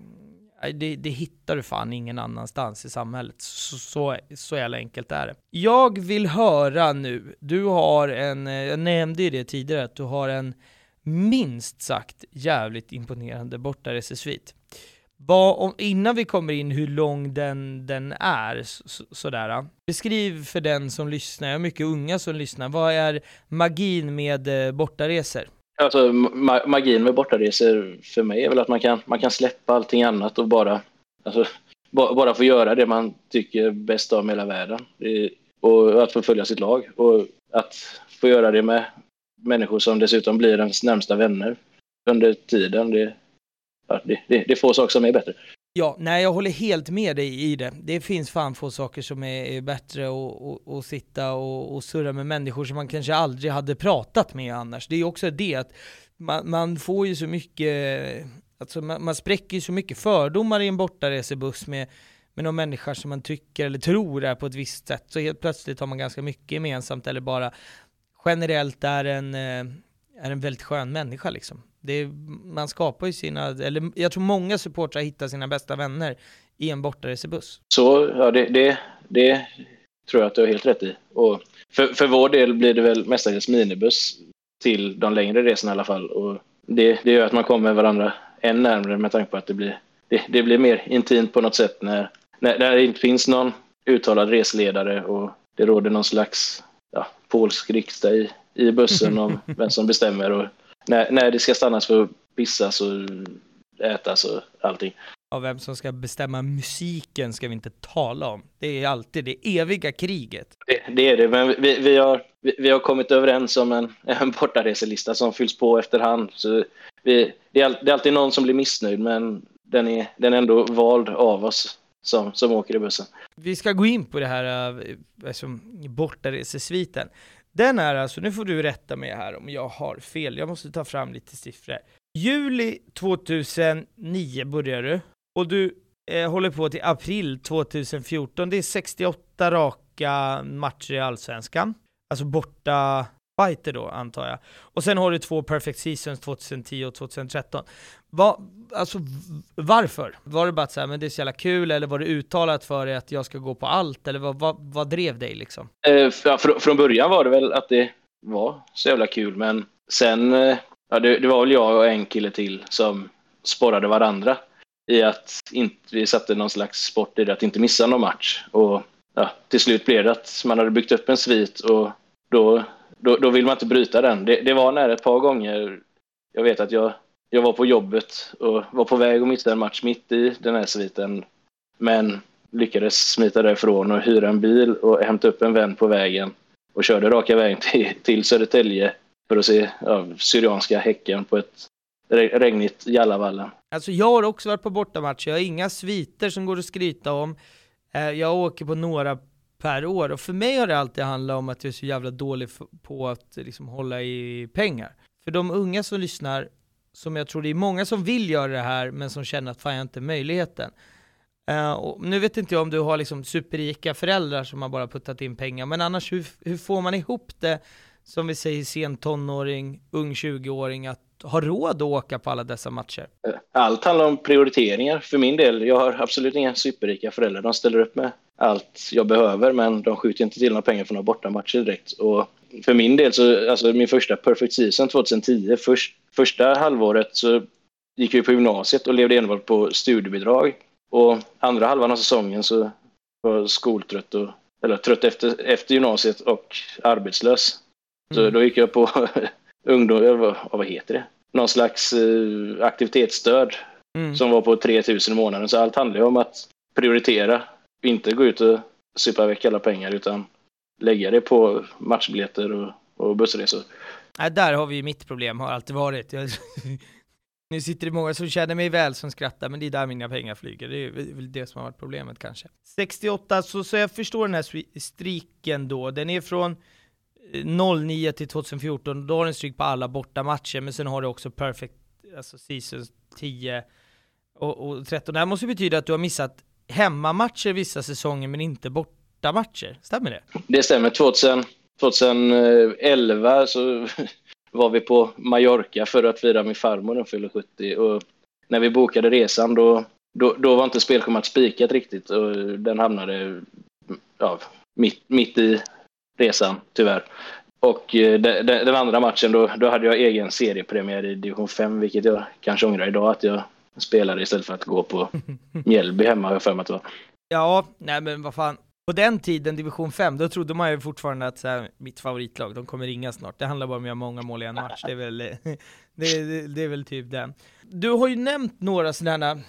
det, det, hittar du fan ingen annanstans i samhället. Så, så, så jävla enkelt är det. Jag vill höra nu, du har en, eh, jag nämnde ju det tidigare, att du har en minst sagt jävligt imponerande bortaresesvit. Vad, om, innan vi kommer in hur lång den, den är, så, sådär. Beskriv för den som lyssnar, jag har mycket unga som lyssnar, vad är magin med eh, bortaresor? Alltså, ma magin med bortaresor för mig är väl att man kan, man kan släppa allting annat och bara, alltså, ba bara få göra det man tycker bäst om i hela världen. Och att få följa sitt lag. Och att få göra det med människor som dessutom blir ens närmsta vänner under tiden. Det, det, det, det är få saker som är bättre. Ja, nej jag håller helt med dig i det. Det finns fan få saker som är, är bättre att sitta och, och surra med människor som man kanske aldrig hade pratat med annars. Det är också det att man, man får ju så mycket alltså man, man spräcker ju så mycket fördomar i en bortaresebuss med, med någon människa som man tycker eller tror är på ett visst sätt, så helt plötsligt har man ganska mycket gemensamt eller bara generellt är en, eh, är en väldigt skön människa liksom. Är, man skapar ju sina, eller jag tror många supportrar hittar sina bästa vänner i en bortaresebuss. Så, ja det, det, det tror jag att du har helt rätt i. Och för, för vår del blir det väl mestadels minibuss till de längre resorna i alla fall. Och det, det gör att man kommer varandra än närmare med tanke på att det blir, det, det blir mer intimt på något sätt när, när, när det inte finns någon uttalad resledare och det råder någon slags ja, polsk riksdag i, i bussen om vem som bestämmer och när, när det ska stannas för att pissas och ätas och allting. Ja, vem som ska bestämma musiken ska vi inte tala om. Det är alltid det eviga kriget. Det, det är det, men vi, vi, har, vi, vi, har kommit överens om en, en bortareselista som fylls på efterhand. Så vi, det, är, det är alltid någon som blir missnöjd, men den är, den är ändå vald av oss som, som åker i bussen. Vi ska gå in på det här alltså, bortaresesviten. Den är alltså, nu får du rätta mig här om jag har fel, jag måste ta fram lite siffror. Juli 2009 börjar du, och du eh, håller på till april 2014. Det är 68 raka matcher i Allsvenskan. Alltså borta fighter då, antar jag. Och sen har du två perfect seasons 2010 och 2013. Va, alltså, varför? Var det bara att säga, men det är så jävla kul, eller var det uttalat för dig att jag ska gå på allt, eller vad, vad, vad drev dig liksom? Eh, för, från början var det väl att det var så jävla kul, men sen, eh, ja, det, det, var väl jag och en kille till som sporrade varandra i att inte, vi satte någon slags sport i det, att inte missa någon match. Och ja, till slut blev det att man hade byggt upp en svit och då, då, då vill man inte bryta den. Det, det var nära ett par gånger, jag vet att jag, jag var på jobbet och var på väg att missa en match mitt i den här sviten. Men lyckades smita därifrån och hyra en bil och hämta upp en vän på vägen och körde raka vägen till, till Södertälje för att se ja, Syrianska Häcken på ett regnigt Jallavallen. Alltså jag har också varit på bortamatcher, jag har inga sviter som går att skryta om. Eh, jag åker på några per år och för mig har det alltid handlat om att jag är så jävla dålig på att liksom hålla i pengar. För de unga som lyssnar, som jag tror det är många som vill göra det här men som känner att fan jag har inte möjligheten. Uh, och nu vet inte jag om du har liksom superrika föräldrar som har bara puttat in pengar, men annars hur, hur får man ihop det, som vi säger sen tonåring, ung 20-åring, att ha råd att åka på alla dessa matcher? Eh, allt handlar om prioriteringar för min del. Jag har absolut inga superrika föräldrar. De ställer upp med allt jag behöver, men de skjuter inte till några pengar för några bortamatcher direkt. Och för min del, så, alltså min första perfect season 2010, först, första halvåret så gick jag på gymnasiet och levde enbart på studiebidrag. Och andra halvan av säsongen så var jag skoltrött, och, eller trött efter, efter gymnasiet och arbetslös. Så mm. då gick jag på ungdom, vad, vad heter det? Någon slags uh, aktivitetsstöd mm. som var på 3000 i månaden. Så allt handlar ju om att prioritera. Inte gå ut och supa väck alla pengar utan lägga det på matchbiljetter och, och bussresor. Nej, där har vi ju mitt problem, har alltid varit. Jag, nu sitter det många som känner mig väl som skrattar, men det är där mina pengar flyger. Det är väl det som har varit problemet kanske. 68, så, så jag förstår den här striken då. Den är från eh, 09 till 2014, då har den stryk på alla bortamatcher, men sen har du också perfect, alltså season 10 och, och 13. Det här måste betyda att du har missat hemmamatcher vissa säsonger, men inte bortamatcher. Stämmer det? Det stämmer. 2000, 2011 så var vi på Mallorca för att fira min farmor, den fyller 70. Och när vi bokade resan då, då, då var inte spelschemat spikat riktigt och den hamnade ja, mitt, mitt i resan, tyvärr. Och eh, de, de, den andra matchen, då, då hade jag egen seriepremiär i division 5, vilket jag kanske ångrar idag att jag spelade istället för att gå på Mjällby hemma, har jag för mig att det var. Ja, nej men vad fan. På den tiden, division 5, då trodde man ju fortfarande att så här, mitt favoritlag, de kommer ringa snart. Det handlar bara om att göra många mål i en match. Det är väl, det, det, det är väl typ det. Du har ju nämnt några sådana,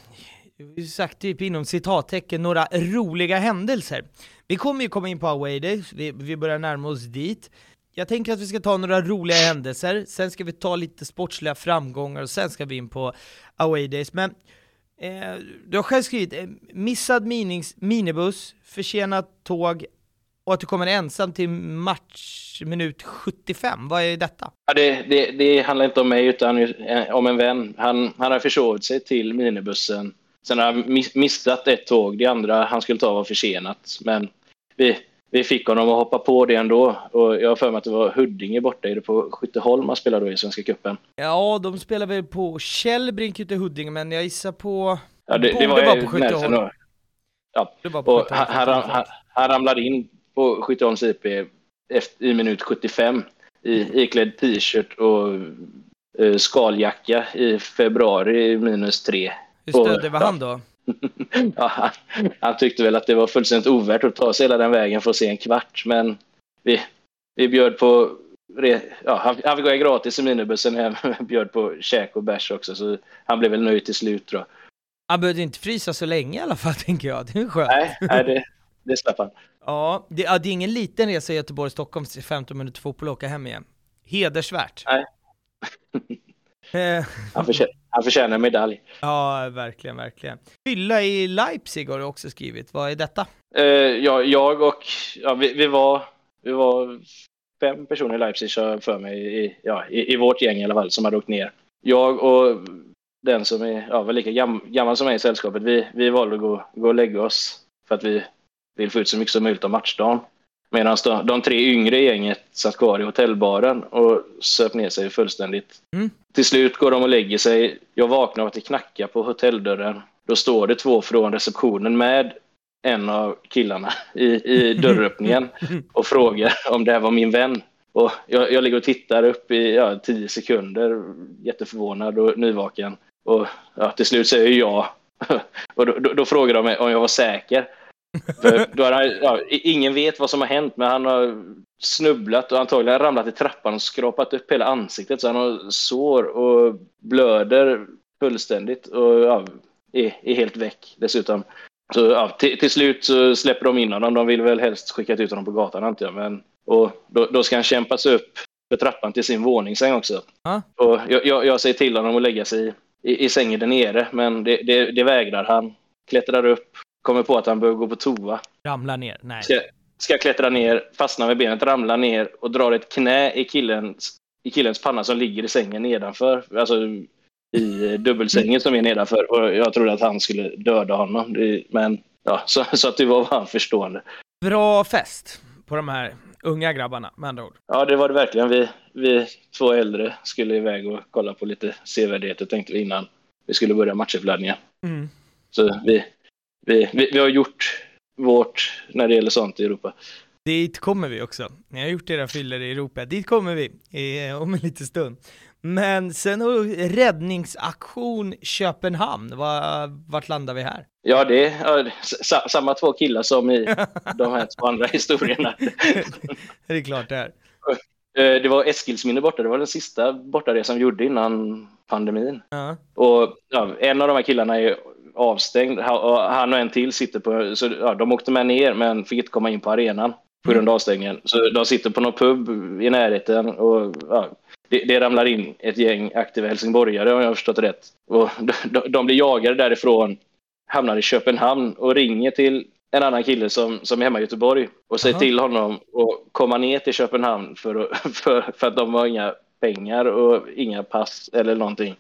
sagt typ inom citattecken, några roliga händelser. Vi kommer ju komma in på away days, vi, vi börjar närma oss dit. Jag tänker att vi ska ta några roliga händelser, sen ska vi ta lite sportsliga framgångar och sen ska vi in på away days. Men eh, du har själv skrivit eh, missad minings, minibuss, försenat tåg, och att du kommer ensam till matchminut 75. Vad är detta? Ja, det, det, det handlar inte om mig utan eh, om en vän. Han, han har försovit sig till minibussen. Sen har han missat ett tåg. Det andra han skulle ta var försenat. Men vi, vi fick honom att hoppa på det ändå. Och jag har för mig att det var Huddinge borta. Är det på Skytteholm man spelar då i Svenska Cupen? Ja, de spelar väl på Källbrink ute i Huddinge, men jag gissar på... Ja, det, det var, var på Skytteholm. Ja, det var på och han, han, han ramlade in på Skytteholms IP efter, i minut 75 i iklädd t-shirt och uh, skaljacka i februari minus tre. Hur stöddig var han då? ja, han, tyckte väl att det var fullständigt ovärt att ta sig hela den vägen för att se en kvart, men vi, vi bjöd på Ja, han, han fick gå gratis i minibussen hem, bjöd på käk och bärs också, så han blev väl nöjd till slut jag. Han behövde inte frysa så länge i alla fall, tänker jag. Det är skönt. Nej, nej det, det slapp han. Ja, det, ja, det är ingen liten resa Göteborg-Stockholm, 15 minuter fotboll och åka hem igen. Hedersvärt. Nej. han, förtjänar, han förtjänar en medalj. Ja, verkligen, verkligen. Fylla i Leipzig har du också skrivit. Vad är detta? Uh, ja, jag och, ja, vi, vi, var, vi var fem personer i Leipzig för mig, i, ja, i, i, vårt gäng i alla fall, som hade åkt ner. Jag och den som är ja, var lika gam, gammal som mig i sällskapet, vi, vi valde att gå, gå och lägga oss för att vi vill få ut så mycket som möjligt av matchdagen. Medan de, de tre yngre i gänget satt kvar i hotellbaren och söp ner sig fullständigt. Mm. Till slut går de och lägger sig. Jag vaknar av att det knackar på hotelldörren. Då står det två från receptionen med en av killarna i, i dörröppningen och frågar om det här var min vän. Och jag, jag ligger och tittar upp i ja, tio sekunder, jätteförvånad och nyvaken. Och ja, till slut säger jag och då, då, då frågar de mig om jag var säker. För han, ja, ingen vet vad som har hänt, men han har snubblat och antagligen ramlat i trappan och skrapat upp hela ansiktet. Så han har sår och blöder fullständigt och ja, är, är helt väck dessutom. Så ja, till, till, slut så släpper de in honom. De vill väl helst skicka ut honom på gatan antar jag. Men, och då, då ska han kämpa sig upp för trappan till sin våningssäng också. Ah. Och jag, jag, jag, säger till honom att lägga sig i, i sängen där nere, men det, det, det, vägrar han. Klättrar upp, kommer på att han behöver gå på toa. Ramlar ner? Nej. Ska, ska klättra ner, fastnar med benet, ramlar ner och drar ett knä i killens, i killens panna som ligger i sängen nedanför. Alltså i dubbelsängen som är nedanför. Och jag trodde att han skulle döda honom. Men ja, så, så att det var han förstående. Bra fest på de här unga grabbarna med andra ord. Ja, det var det verkligen. Vi, vi två äldre skulle iväg och kolla på lite sevärdheter tänkte vi innan vi skulle börja matchuppladdningen. Mm. Så vi, vi, vi, vi, har gjort vårt när det gäller sånt i Europa. Dit kommer vi också. Ni har gjort era fyller i Europa. Dit kommer vi i, om en liten stund. Men sen räddningsaktion Köpenhamn. Var, vart landar vi här? Ja, det är ja, samma två killar som i de här två andra historierna. det är klart det är. Eh, det var Eskilsminne borta, det var den sista bortaresan vi gjorde innan pandemin. Uh-huh. Och ja, en av de här killarna är avstängd, han och en till sitter på, så ja, de åkte med ner men fick inte komma in på arenan på grund av avstängningen. Så de sitter på någon pub i närheten och ja, det, det ramlar in ett gäng aktiva helsingborgare om jag har förstått det rätt. Och de, de blir jagade därifrån, hamnar i Köpenhamn och ringer till en annan kille som, som är hemma i Göteborg och säger Aha. till honom att komma ner till Köpenhamn för, för, för att de har inga pengar och inga pass eller någonting.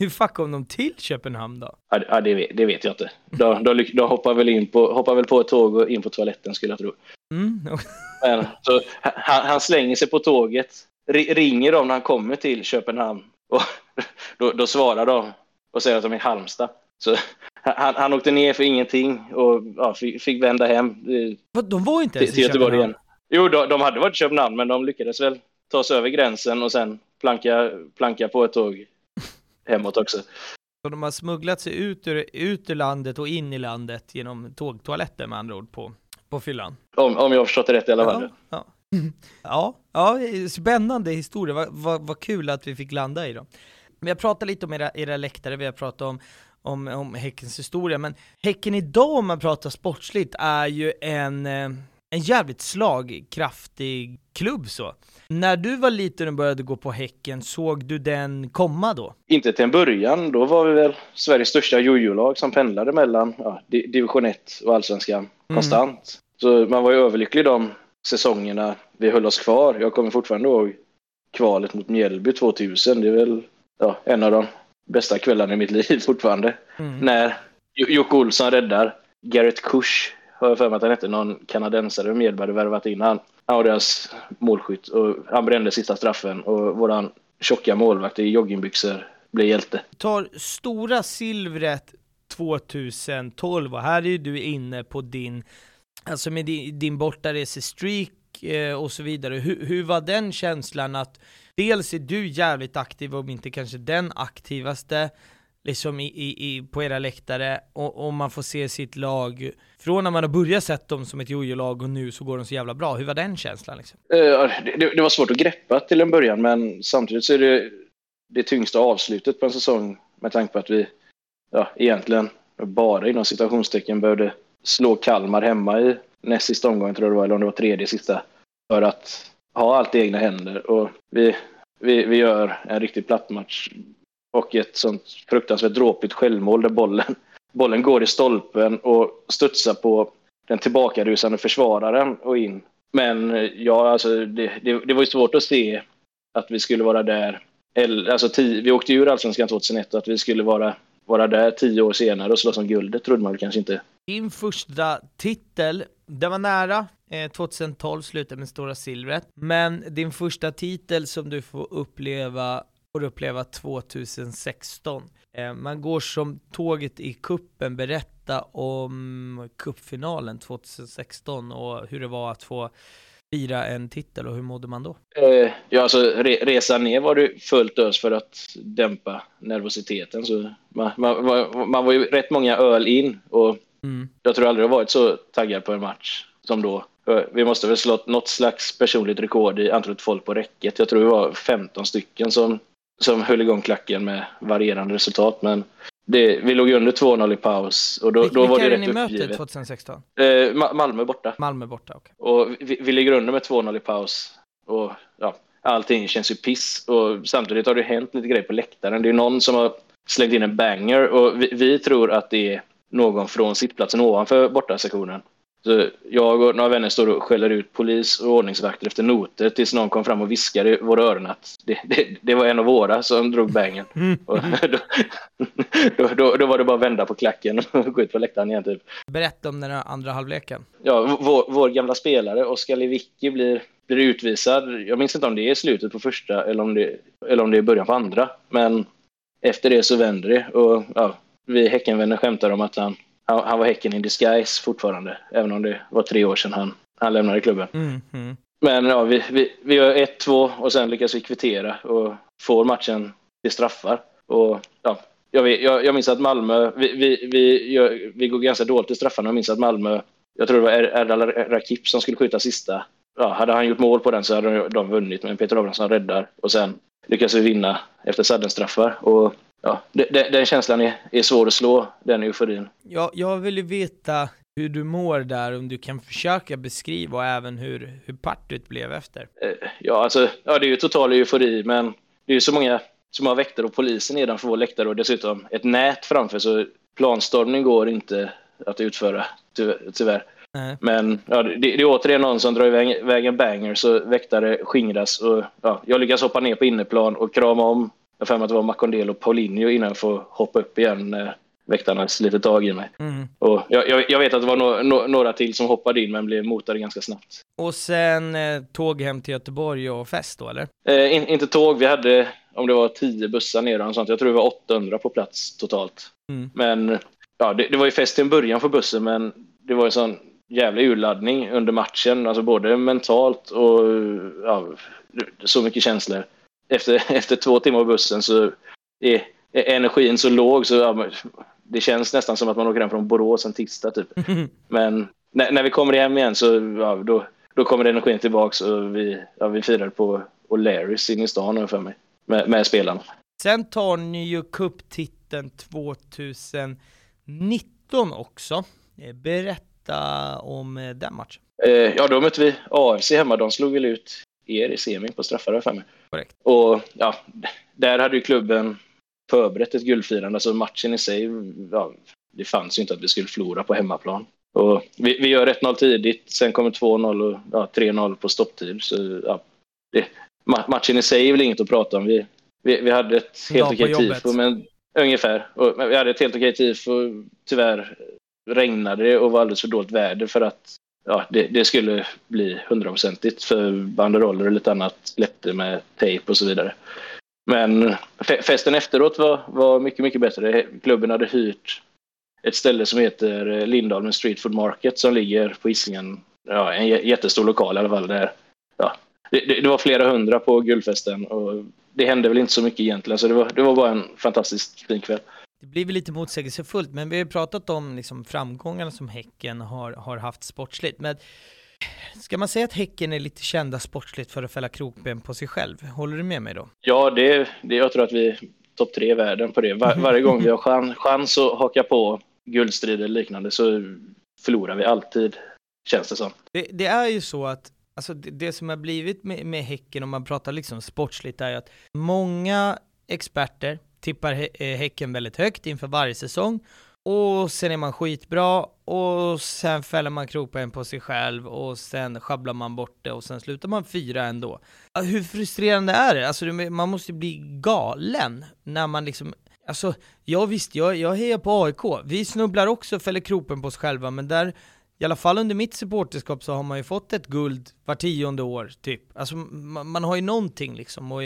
Hur fuck kom de till Köpenhamn då? Ja, det, vet, det vet jag inte. De, de, de hoppar, väl in på, hoppar väl på ett tåg och in på toaletten skulle jag tro. Mm. Men, så, han, han, slänger sig på tåget, ringer dem när han kommer till Köpenhamn och då, då svarar de och säger att de är i Halmstad. Så han, han åkte ner för ingenting och ja, fick, fick vända hem. De var inte ens till, i Göteborg igen. Jo, de, de hade varit i Köpenhamn, men de lyckades väl ta sig över gränsen och sen planka, planka på ett tåg hemåt också. Så de har smugglat sig ut ur, ut ur landet och in i landet genom tågtoaletter med andra ord på, på fyllan? Om, om jag har förstått det rätt i alla fall. Ja, ja. ja, ja spännande historia. Vad, vad, vad kul att vi fick landa i dem. Vi har pratat lite om era, era läktare, vi har pratat om om, om Häckens historia, men Häcken idag om man pratar sportsligt är ju en, eh, en jävligt slagkraftig klubb så. När du var liten och började gå på Häcken, såg du den komma då? Inte till en början, då var vi väl Sveriges största jojo-lag som pendlade mellan ja, division 1 och allsvenskan mm. konstant. Så man var ju överlycklig de säsongerna vi höll oss kvar. Jag kommer fortfarande ihåg kvalet mot Mjällby 2000. Det är väl ja, en av de bästa kvällarna i mitt liv fortfarande. Mm. När Jocke Olsson räddar Garrett Kush, har jag för mig att han hette, någon kanadensare Mjällby hade värvat in. Han, han var deras målskytt och han brände sista straffen och våran tjocka målvakt i joggingbyxor blev hjälte. Tar stora silvret 2012 och här är ju du inne på din, alltså med din, din bortaresestreak eh, och så vidare. Hur, hur var den känslan att dels är du jävligt aktiv, om inte kanske den aktivaste, liksom i, i, i, på era läktare, och, och man får se sitt lag, från när man har börjat sett dem som ett jojo-lag och nu så går de så jävla bra. Hur var den känslan? Liksom? Uh, det, det, var svårt att greppa till en början, men samtidigt så är det det tyngsta avslutet på en säsong med tanke på att vi ja, egentligen bara inom citationstecken behövde slå Kalmar hemma i näst sista omgången tror jag det var, eller om det var tredje sista, för att ha allt i egna händer. Och vi, vi, vi gör en riktig plattmatch och ett sånt fruktansvärt dråpigt självmål där bollen, bollen går i stolpen och studsar på den tillbakarusande försvararen och in. Men eh, ja, alltså det, det, det var ju svårt att se att vi skulle vara där. alltså tio, vi åkte ur Allsvenskan 2001 och att vi skulle vara vara där tio år senare och slåss om guldet trodde man kanske inte. Din första titel, den var nära, eh, 2012 slutade med Stora Silvret, men din första titel som du får uppleva får uppleva 2016. Eh, man går som tåget i kuppen berätta om kuppfinalen 2016 och hur det var att få fira en titel och hur mådde man då? Eh, ja, alltså re resan ner var det fullt ös för att dämpa nervositeten. Så man, man, man, man var ju rätt många öl in och mm. jag tror aldrig jag varit så taggad på en match som då. Vi måste väl slå något slags personligt rekord i antalet folk på räcket. Jag tror det var 15 stycken som, som höll igång klacken med varierande resultat. Men det, vi låg under 2-0 i paus. Och då, då var det rätt ni mötet 2016? Eh, Malmö borta. Malmö borta, okej. Okay. Och vi, vi ligger under med 2-0 i paus. Och ja, allting känns ju piss. Och samtidigt har det hänt lite grejer på läktaren. Det är någon som har slängt in en banger och vi, vi tror att det är någon från sittplatsen ovanför bortasektionen. Så jag och några vänner står och skäller ut polis och ordningsvakter efter noter tills någon kom fram och viskade i våra öron att det, det, det var en av våra som drog bängen. Mm. Då, då, då, då, var det bara att vända på klacken och gå ut på läktaren igen. Typ. Berätta om den andra halvleken. Ja, vår, vår gamla spelare Oskar Lewicki blir, blir utvisad. Jag minns inte om det är slutet på första eller om det, eller om det är början på andra. Men efter det så vänder det och ja, vi Häckenvänner skämtar om att han han, han var Häcken in disguise fortfarande, även om det var tre år sedan han, han lämnade klubben. Mm, mm. Men ja, vi, vi, vi gör 1-2 och sen lyckas vi kvittera och får matchen till straffar. Och, ja, jag, jag, jag minns att Malmö, vi, vi, vi, gör, vi går ganska dåligt i straffarna. Jag minns att Malmö, jag tror det var Erdal Rakip som skulle skjuta sista. Ja, hade han gjort mål på den så hade de vunnit, men Peter Abrahamsson räddar. Och sen lyckas vi vinna efter sadden-straffar. Och ja, den, den känslan är, är svår att slå, den euforin. Ja, jag vill ju veta hur du mår där, om du kan försöka beskriva och även hur, hur partyt blev efter. Eh, ja, alltså, ja, det är ju total eufori, men det är ju så många som har väktare och polisen nedanför vår läktare och dessutom ett nät framför, så planstormning går inte att utföra, tyvärr. Nej. Men ja, det, det är återigen någon som drar iväg en banger så väktare skingras och ja, jag lyckas hoppa ner på inneplan och krama om jag för mig att det var Macondelo och Paulinho innan jag får hoppa upp igen när väktarna sliter tag i mig. Mm. Och jag, jag, jag, vet att det var no, no, några till som hoppade in men blev motade ganska snabbt. Och sen eh, tåg hem till Göteborg och fest då eller? Eh, in, inte tåg, vi hade om det var tio bussar ner och sånt. Jag tror det var 800 på plats totalt. Mm. Men ja, det, det, var ju fest en början för bussen men det var en sån jävla urladdning under matchen, alltså både mentalt och ja, så mycket känslor efter, efter två timmar på bussen så är, är energin så låg så ja, det känns nästan som att man åker hem från Borås en tisdag typ. Men när, när vi kommer hem igen så ja, då, då kommer energin tillbaks och vi, ja, vi firar på O'Larrys inne i stan för mig med, med spelarna. Sen tar ni ju cuptiteln 2019 också. Eh, berätta om eh, den matchen. Eh, ja, då mötte vi AFC hemma. De slog väl ut er i semin på straffar för mig. Korrekt. Och ja, där hade ju klubben förberett ett guldfirande. Alltså matchen i sig, ja, det fanns ju inte att vi skulle förlora på hemmaplan. Och vi, vi gör 1-0 tidigt, sen kommer 2-0 och ja, 3-0 på stopptid. Så, ja, det, matchen i sig är väl inget att prata om. Vi, vi, vi hade ett helt okej tifo, men ungefär. Och, vi hade ett helt okej tifo. Tyvärr regnade det och var alldeles för dåligt väder för att ja, det, det skulle bli hundraprocentigt för banderoller och lite annat släppte med tejp och så vidare. Men festen efteråt var, var mycket, mycket bättre. Klubben hade hyrt ett ställe som heter eh, Lindholmen Street Food Market som ligger på Hisingen. Ja, en jättestor lokal i alla fall. Där, ja, det, det, var flera hundra på guldfesten och det hände väl inte så mycket egentligen. Så det var, det var bara en fantastiskt fin kväll. Det blir väl lite motsägelsefullt, men vi har ju pratat om liksom framgångarna som Häcken har, har haft sportsligt. Men ska man säga att Häcken är lite kända sportsligt för att fälla krokben på sig själv? Håller du med mig då? Ja, det, det jag tror att vi är topp tre i världen på det. Var, varje gång vi har chans, chans att haka på guldstrid eller liknande så förlorar vi alltid, känns det som. Det, det är ju så att Alltså det, det, som har blivit med, med Häcken, om man pratar liksom sportsligt, är att många experter tippar eh, Häcken väldigt högt inför varje säsong och sen är man skitbra och sen fäller man kroppen på sig själv och sen sjabblar man bort det och sen slutar man fyra ändå. Hur frustrerande är det? Alltså man måste bli galen när man liksom Alltså, ja visst, jag, jag hejar på AIK. Vi snubblar också och fäller kropen på oss själva, men där, i alla fall under mitt supporterskap så har man ju fått ett guld var tionde år, typ. Alltså man, man har ju någonting liksom, och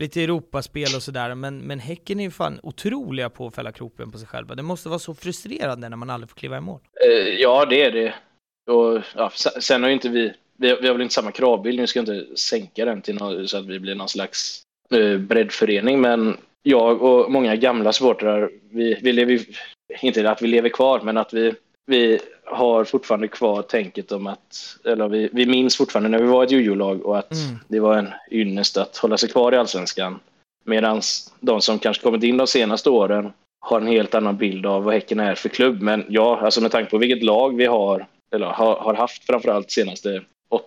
lite Europaspel och sådär, men, men Häcken är ju fan otroliga på att fälla kroppen på sig själva. Det måste vara så frustrerande när man aldrig får kliva i mål. Eh, ja, det är det. Och, ja, sen har ju inte vi, vi har, vi har väl inte samma kravbild, nu ska jag inte sänka den till någon, så att vi blir någon slags eh, breddförening, men jag och många gamla supportrar, vi, vi lever inte att vi lever kvar, men att vi, vi har fortfarande kvar tänket om att, eller vi, vi minns fortfarande när vi var ett jojo-lag och att mm. det var en ynnest att hålla sig kvar i allsvenskan. Medan de som kanske kommit in de senaste åren har en helt annan bild av vad Häcken är för klubb. Men ja, alltså med tanke på vilket lag vi har, eller har, har haft framförallt de senaste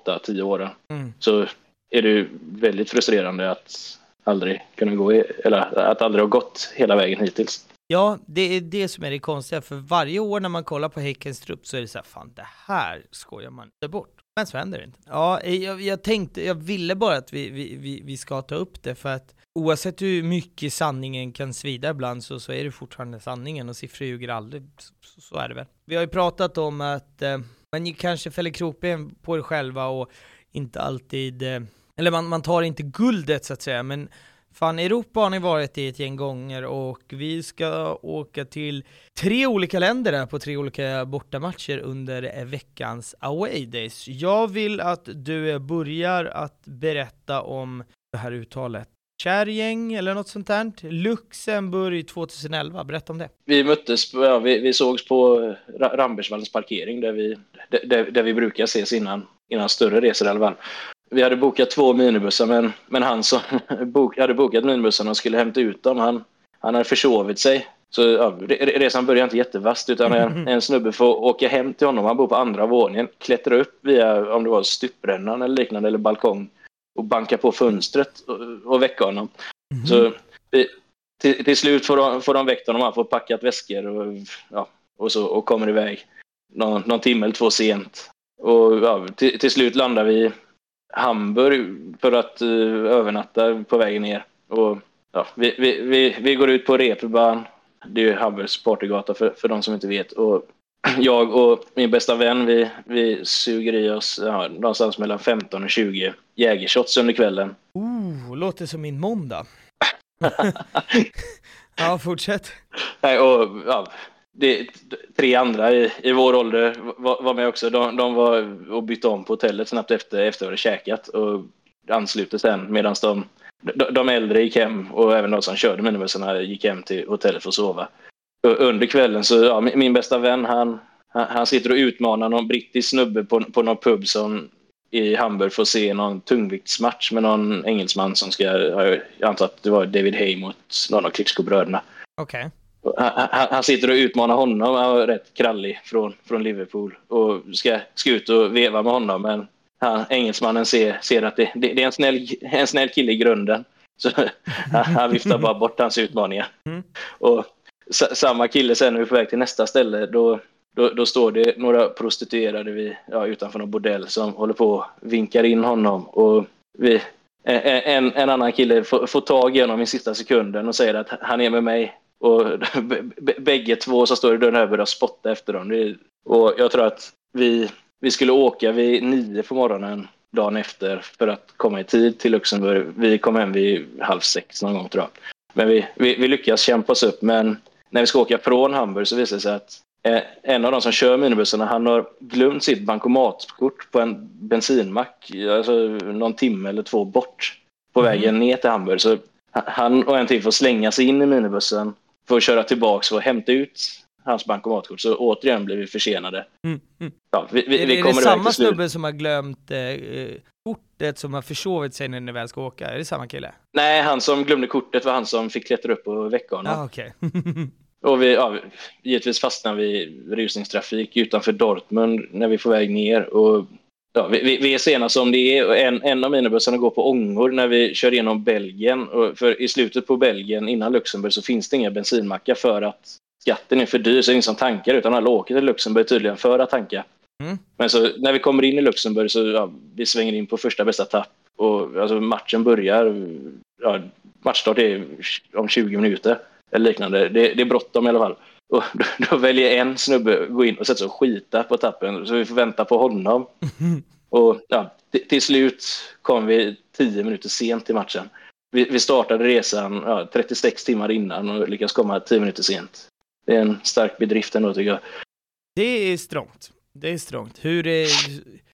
8-10 åren, mm. så är det väldigt frustrerande att aldrig kunna gå, i, eller att aldrig ha gått hela vägen hittills. Ja, det är det som är det konstiga, för varje år när man kollar på Häckens trupp så är det så här, fan det här skojar man inte bort. Men så händer det inte. Ja, jag, jag tänkte, jag ville bara att vi, vi, vi, ska ta upp det för att oavsett hur mycket sanningen kan svida ibland så, så är det fortfarande sanningen och siffror ljuger aldrig. Så, så, är det väl. Vi har ju pratat om att eh, man kanske fäller kroppen på det själva och inte alltid, eh, eller man, man tar inte guldet så att säga, men Fan, Europa har ni varit i ett gäng gånger och vi ska åka till tre olika länder där på tre olika bortamatcher under veckans away days. Jag vill att du börjar att berätta om det här uttalet. Kärgäng eller något sånt där. Luxemburg 2011, berätta om det. Vi möttes, ja, vi, vi sågs på eh, Rambergsvallens parkering där vi, där, där vi brukar ses innan, innan större resor i alla fall vi hade bokat två minibussar, men, men han som bok, hade bokat minibussarna och skulle hämta ut dem, han, han hade försovit sig. Så ja, resan började inte jättevast, utan en, en snubbe får åka hem till honom. Han bor på andra våningen, klättra upp via, om det var stuprännan eller liknande, eller balkong och banka på fönstret och, och väcka honom. Mm. Så till, till, slut får de, får de väckt honom, han får packat väskor och, ja, och, så, och kommer iväg någon, någon timme eller två sent. Och ja, till, till slut landar vi Hamburg för att uh, övernatta på vägen ner. Och, ja, vi, vi, vi, vi går ut på Reeperbahn. Det är ju Hamburgs partygata för, för de som inte vet. Och jag och min bästa vän, vi, vi suger i oss ja, någonstans mellan 15 och 20 jägershots under kvällen. Oh, låter som min måndag. ja, fortsätt. Nej, och, ja, det, tre andra i, i vår ålder var, var med också. De, de, var och bytte om på hotellet snabbt efter, efter att de käkat och ansluter sen medan de, de, de äldre gick hem och även de som körde minibussarna gick hem till hotellet för att sova. Och under kvällen så, ja, min, min bästa vän han, han, han, sitter och utmanar någon brittisk snubbe på, på någon pub som i Hamburg får se någon tungviktsmatch med någon engelsman som ska, jag antar att det var David Hay mot någon av Klitschko-bröderna. Okej. Okay. Han, han, sitter och utmanar honom, han var rätt krallig från, från Liverpool och ska, ska ut och veva med honom men han, engelsmannen ser, ser att det, det, det, är en snäll, en snäll kille i grunden. Så han viftar bara bort hans utmaningar. Mm. Och samma kille sen när vi är på väg till nästa ställe, då, då, då står det några prostituerade vid, ja, utanför någon bordell som håller på och vinkar in honom. Och vi, en, en annan kille får, får tag i honom i sista sekunden och säger att han är med mig. Och bägge två som står i dörren här börjar spotta efter dem. Och jag tror att vi, vi skulle åka vid nio på morgonen dagen efter för att komma i tid till Luxemburg. Vi kom hem vid halv sex någon gång tror jag. Men vi, vi, vi lyckas kämpa oss upp. Men när vi ska åka från Hamburg så visar det sig att eh, en av de som kör minibussarna han har glömt sitt bankomatkort på en bensinmack alltså någon timme eller två bort på mm. vägen ner till Hamburg. Så han och en till får slänga sig in i minibussen för att köra tillbaka och hämta ut hans bankomatkort. Så återigen blir vi försenade. Mm, mm. Ja, vi, vi, är, vi är det samma snubbe som har glömt eh, kortet som har försovit sig när ni väl ska åka? Är det samma kille? Nej, han som glömde kortet var han som fick klättra upp och väcka honom. Ah, okay. och vi, ja, givetvis fastnade vi i rusningstrafik utanför Dortmund när vi på väg ner. Och, ja, vi, vi, är sena som det är. En, en av minibussarna går på ångor när vi kör igenom Belgien. Och för i slutet på Belgien, innan Luxemburg, så finns det inga bensinmackar för att skatten är för dyr så det är ingen som tankar utan alla åker till Luxemburg tydligen för att tanka. Mm. Men så när vi kommer in i Luxemburg så ja, vi svänger in på första bästa tapp och alltså, matchen börjar. Ja, matchstart är om 20 minuter eller liknande. Det, det är bråttom i alla fall. Och då, då, väljer en snubbe gå in och sätta sig och skita på tappen så vi får vänta på honom. Och ja, till slut kom vi 10 minuter sent till matchen. Vi, vi startade resan ja, 36 timmar innan och lyckades komma 10 minuter sent det är en stark bedrift ändå tycker jag. Det är strångt. Det är strångt. Hur, är,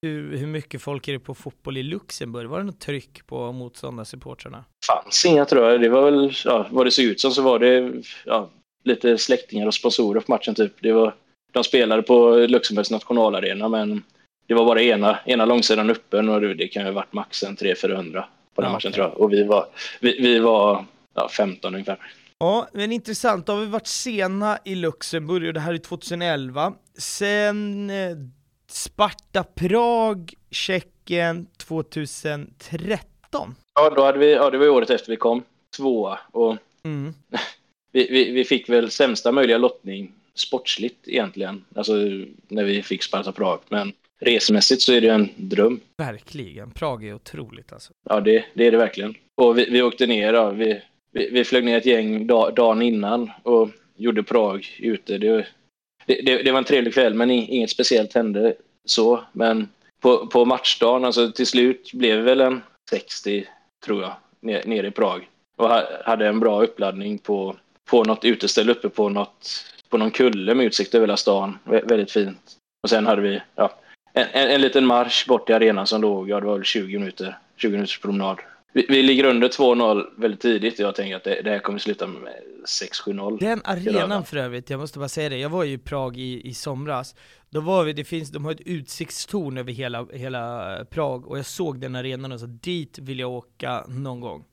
hur, hur mycket folk är det på fotboll i Luxemburg? Var det något tryck på motståndarsupportrarna? fanns inga tror jag. Det var väl, ja, vad det såg ut som så var det ja, lite släktingar och sponsorer på matchen typ. Det var, de spelade på Luxemburgs nationalarena men det var bara ena, ena långsidan öppen och det, det kan ju ha varit max en 300-400 på den ja, matchen okay. tror jag. Och vi var, vi, vi var ja, 15 ungefär. Ja, men intressant. Då har vi varit sena i Luxemburg och det här är 2011. Sen eh, Sparta Prag, Tjeckien 2013. Ja, då hade vi, ja, det var året efter vi kom tvåa och mm. vi, vi, vi, fick väl sämsta möjliga lottning sportsligt egentligen, alltså när vi fick Sparta Prag. Men resmässigt så är det en dröm. Verkligen, Prag är otroligt alltså. Ja, det, det är det verkligen. Och vi, vi åkte ner, då. vi, vi, vi flög ner ett gäng dag, dagen innan och gjorde Prag ute. Det, det, det, var en trevlig kväll, men inget speciellt hände så. Men på, på matchdagen, alltså till slut blev det väl en 60, tror jag, ner, ner i Prag. Och hade en bra uppladdning på, på något uteställe uppe på, något, på någon kulle med utsikt över hela stan. Vä väldigt fint. Och sen hade vi ja, en, en, en liten marsch bort till arenan som låg, ja det var väl 20 minuter, 20 minuters promenad vi, vi ligger under 2-0 väldigt tidigt och jag tänker att det, det här kommer sluta med 6-7-0. Den arenan för övrigt, jag måste bara säga det, jag var ju i Prag i, i somras. Då var vi, det finns, de har ett utsiktstorn över hela, hela Prag och jag såg den arenan och så dit vill jag åka någon gång.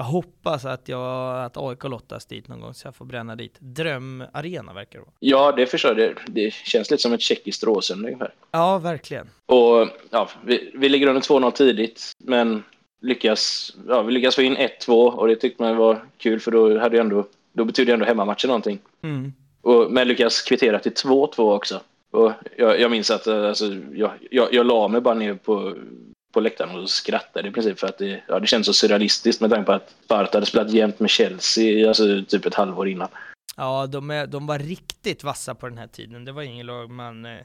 Jag hoppas att, jag, att AIK lottas dit någon gång så jag får bränna dit. Drömarena verkar det vara. Ja, det förstår jag. Det, känns lite som ett tjeckiskt Råsunda ungefär. Ja, verkligen. Och ja, vi, vi ligger under 2-0 tidigt, men lyckas, ja, vi lyckas få in 1-2 och det tyckte man var kul för då, hade ändå, då betydde ändå hemmamatchen någonting. Mm. Och, men lyckas kvittera till 2-2 också. Och jag, jag minns att alltså, jag, jag, jag la mig bara ner på, på läktaren och skrattade i princip för att det, ja, det känns så surrealistiskt med tanke på att Sparta hade spelat jämt med Chelsea alltså, typ ett halvår innan. Ja, de, är, de var riktigt vassa på den här tiden. Det var ingen lag man, eh,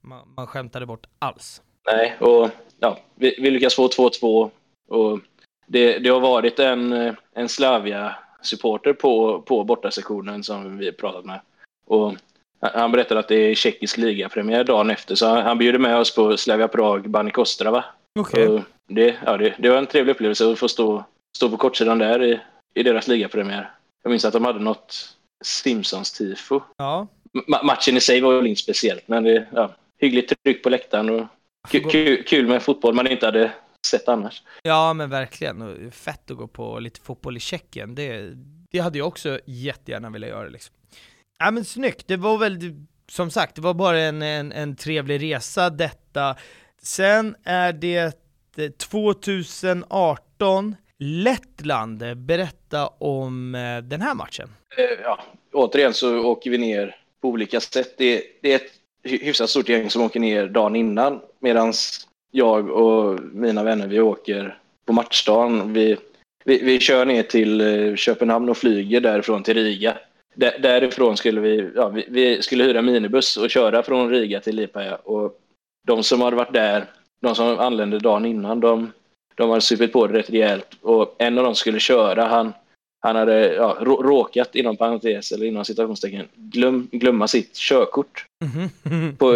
man, man skämtade bort alls. Nej, och ja, vi, vi lyckas få 2-2 och det, det har varit en, en Slavia-supporter på, på bortasektionen som vi pratat med. Och han berättade att det är tjeckisk ligapremiär dagen efter, så han, han bjuder med oss på Slavia Prag Bani Kostrava. Okay. Det, ja, det, det var en trevlig upplevelse att få stå, stå på kortsidan där i, i deras ligapremiär. Jag minns att de hade något Simpsons-tifo. Ja. Ma matchen i sig var väl inte speciellt, men det ja, hyggligt tryck på läktaren och kul, kul med fotboll man inte hade sett annars. Ja men verkligen, fett att gå på lite fotboll i Tjeckien, det, det hade jag också jättegärna velat göra liksom. Ja men snyggt, det var väl som sagt, det var bara en, en, en trevlig resa detta. Sen är det eh, 2018, Lettland, berätta om eh, den här matchen. Eh, ja, återigen så åker vi ner på olika sätt. Det, det är ett hyfsat stort gäng som åker ner dagen innan. Medan jag och mina vänner, vi åker på matchdagen. Vi, vi, vi kör ner till Köpenhamn och flyger därifrån till Riga. D därifrån skulle vi, ja, vi, vi, skulle hyra minibuss och köra från Riga till Lipaja. Och de som hade varit där, de som anlände dagen innan, de, de hade supit på det rätt rejält. Och en av dem skulle köra, han, han hade ja, råkat, inom parentes eller inom citationstecken, glöm, glömma sitt körkort mm. på,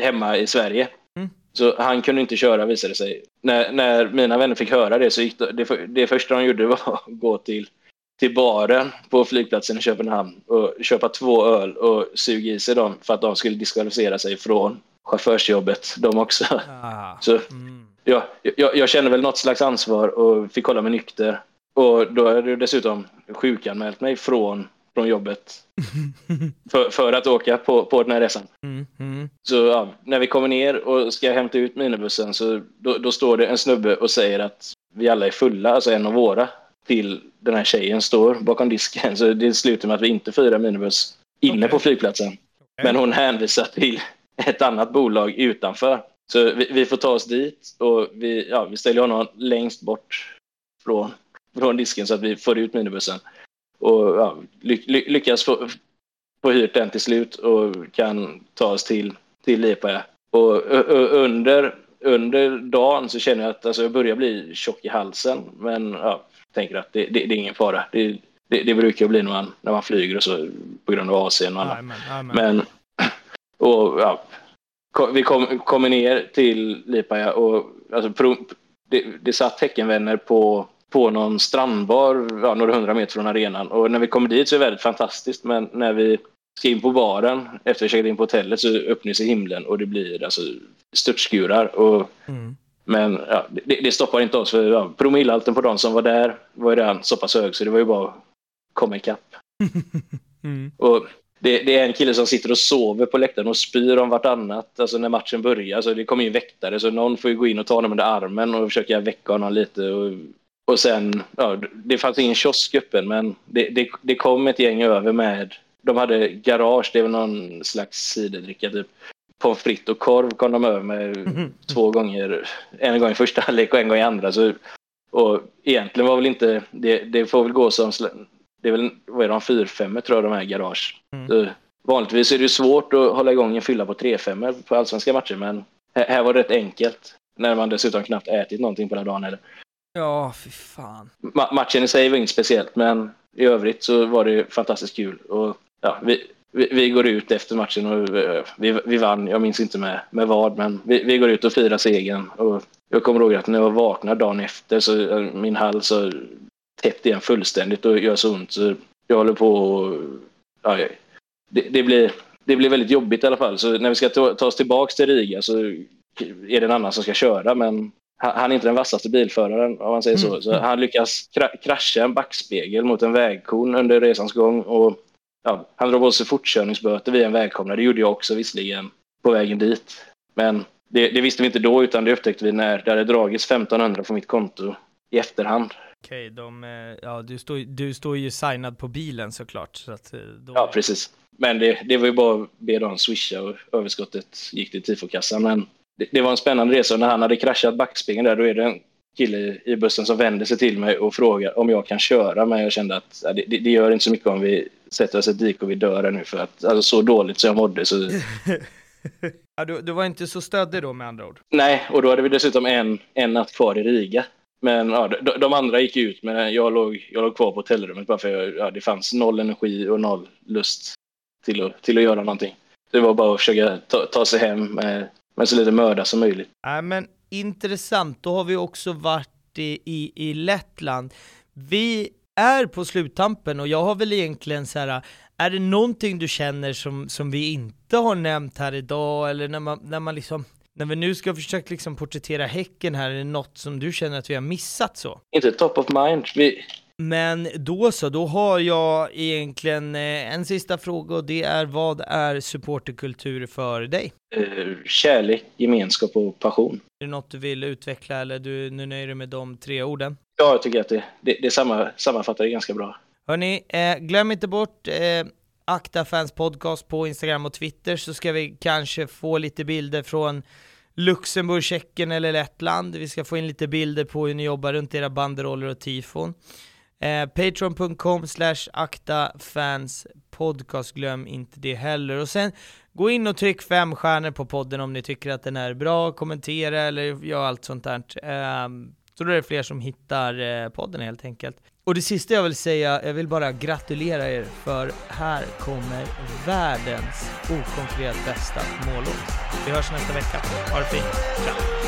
hemma i Sverige. Mm. Så han kunde inte köra visade det sig. När, när mina vänner fick höra det så gick det, det, det första de gjorde var att gå till, till baren på flygplatsen i Köpenhamn och köpa två öl och suga i sig dem för att de skulle diskvalificera sig från chaufförsjobbet de också. Ah. Så mm. ja, jag, jag känner väl något slags ansvar och fick hålla mig nykter. Och då hade jag dessutom sjukanmält mig från, från jobbet för, för att åka på, på den här resan. Mm, mm. Så ja, när vi kommer ner och ska hämta ut minibussen så då, då, står det en snubbe och säger att vi alla är fulla, alltså en av våra, till den här tjejen står bakom disken. Så det slutar med att vi inte firar minibuss inne okay. på flygplatsen. Men hon hänvisar till ett annat bolag utanför. Så vi, vi får ta oss dit och vi, ja, vi ställer honom längst bort från från disken så att vi får ut minibussen. Och ja, ly lyckas få, få hyrt den till slut och kan ta oss till, till Lipaja. Och under, under dagen så känner jag att alltså, jag börjar bli tjock i halsen. Men ja, tänker att det, det, det är ingen fara. Det, det, det, brukar bli när man, när man flyger och så på grund av AC'n och annat. Men och, ja, vi kom, kommer ner till Lipaja och alltså, det, det satt teckenvänner på på någon strandbar ja, några hundra meter från arenan. Och när vi kommer dit så är det väldigt fantastiskt. Men när vi ska in på baren efter att vi checkat in på hotellet så öppnar sig himlen och det blir alltså störtskurar. Och, mm. Men ja, det, det, stoppar inte oss. För ja, promillehalten på de som var där var ju redan så pass hög så det var ju bara att komma ikapp. mm. Och det, det, är en kille som sitter och sover på läktaren och spyr om vartannat alltså när matchen börjar. Alltså det kommer in väktare så någon får ju gå in och ta honom under armen och försöka väcka honom lite. Och och sen, ja, det fanns ingen kiosk öppen men det, det, det kom ett gäng över med, de hade garage, det är väl någon slags ciderdricka typ. Pommes frites och korv kom de över med mm. två gånger, en gång i första halvlek och en gång i andra. Så, och egentligen var väl inte, det, det får väl gå som, det är väl, vad är de, 4-5 tror jag de här garage. Mm. Så, vanligtvis är det svårt att hålla igång en fylla på 3-5 på allsvenska matcher men här, här var det rätt enkelt. När man dessutom knappt ätit någonting på den dagen eller. Ja, fy fan. Ma matchen i sig var inget speciellt, men i övrigt så var det fantastiskt kul. Och, ja, vi, vi, vi går ut efter matchen och vi, vi vann, jag minns inte med, med vad, men vi, vi går ut och firar segern. Och jag kommer ihåg att när jag vaknade dagen efter så min hals så täppt igen fullständigt och gör så ont. Så jag håller på och, ja, det, det, blir, det blir väldigt jobbigt i alla fall. Så när vi ska ta, ta oss tillbaka till Riga så är det en annan som ska köra, men han är inte den vassaste bilföraren om man säger så. Mm. så han lyckas krascha en backspegel mot en vägkon under resans gång. Och, ja, han drar på sig fortkörningsböter vid en vägkomna. Det gjorde jag också visserligen på vägen dit. Men det, det, visste vi inte då utan det upptäckte vi när det hade dragits 1500 på mitt konto i efterhand. Okej, de, eh, ja, du, står, du står ju signad på bilen såklart. Så att eh, då... Ja, precis. Men det, det var ju bara att be dem swisha och överskottet gick till tifokassan. Men det, var en spännande resa och när han hade kraschat backspegeln där då är det en kille i bussen som vänder sig till mig och frågar om jag kan köra men jag kände att det, det, det gör inte så mycket om vi sätter oss ett dik och vi dör nu för att alltså, så dåligt som jag mådde så ja, du, du var inte så stöddig då med andra ord? Nej, och då hade vi dessutom en, en natt kvar i Riga. Men ja, de, de andra gick ut, men jag låg, jag låg kvar på hotellrummet bara för jag, ja, det fanns noll energi och noll lust till att, till att göra någonting. Det var bara att försöka ta, ta sig hem eh, med med så lite möda som möjligt. Ja, men intressant, då har vi också varit i, i, i Lettland. Vi är på sluttampen och jag har väl egentligen så här, är det någonting du känner som, som vi inte har nämnt här idag eller när man, när man liksom när vi nu ska försöka liksom porträttera Häcken här, är det något som du känner att vi har missat så? Inte top of mind. Vi, men då så, då har jag egentligen eh, en sista fråga och det är vad är supporterkultur för dig? Eh, kärlek, gemenskap och passion. Är det något du vill utveckla eller du nu nöjer dig med de tre orden? Ja, jag tycker att det, det, det samma, sammanfattar det ganska bra. Hörni, eh, glöm inte bort eh, Akta Fans Podcast på Instagram och Twitter så ska vi kanske få lite bilder från Luxemburg, Tjeckien eller Lettland. Vi ska få in lite bilder på hur ni jobbar runt era banderoller och tifon. Eh, Patreon.com slash aktafanspodcast glöm inte det heller. Och sen gå in och tryck fem stjärnor på podden om ni tycker att den är bra, kommentera eller gör allt sånt där. Eh, så då är det fler som hittar eh, podden helt enkelt. Och det sista jag vill säga, jag vill bara gratulera er för här kommer världens okonkret bästa mållåt. Vi hörs nästa vecka. Ha det fint. Ciao!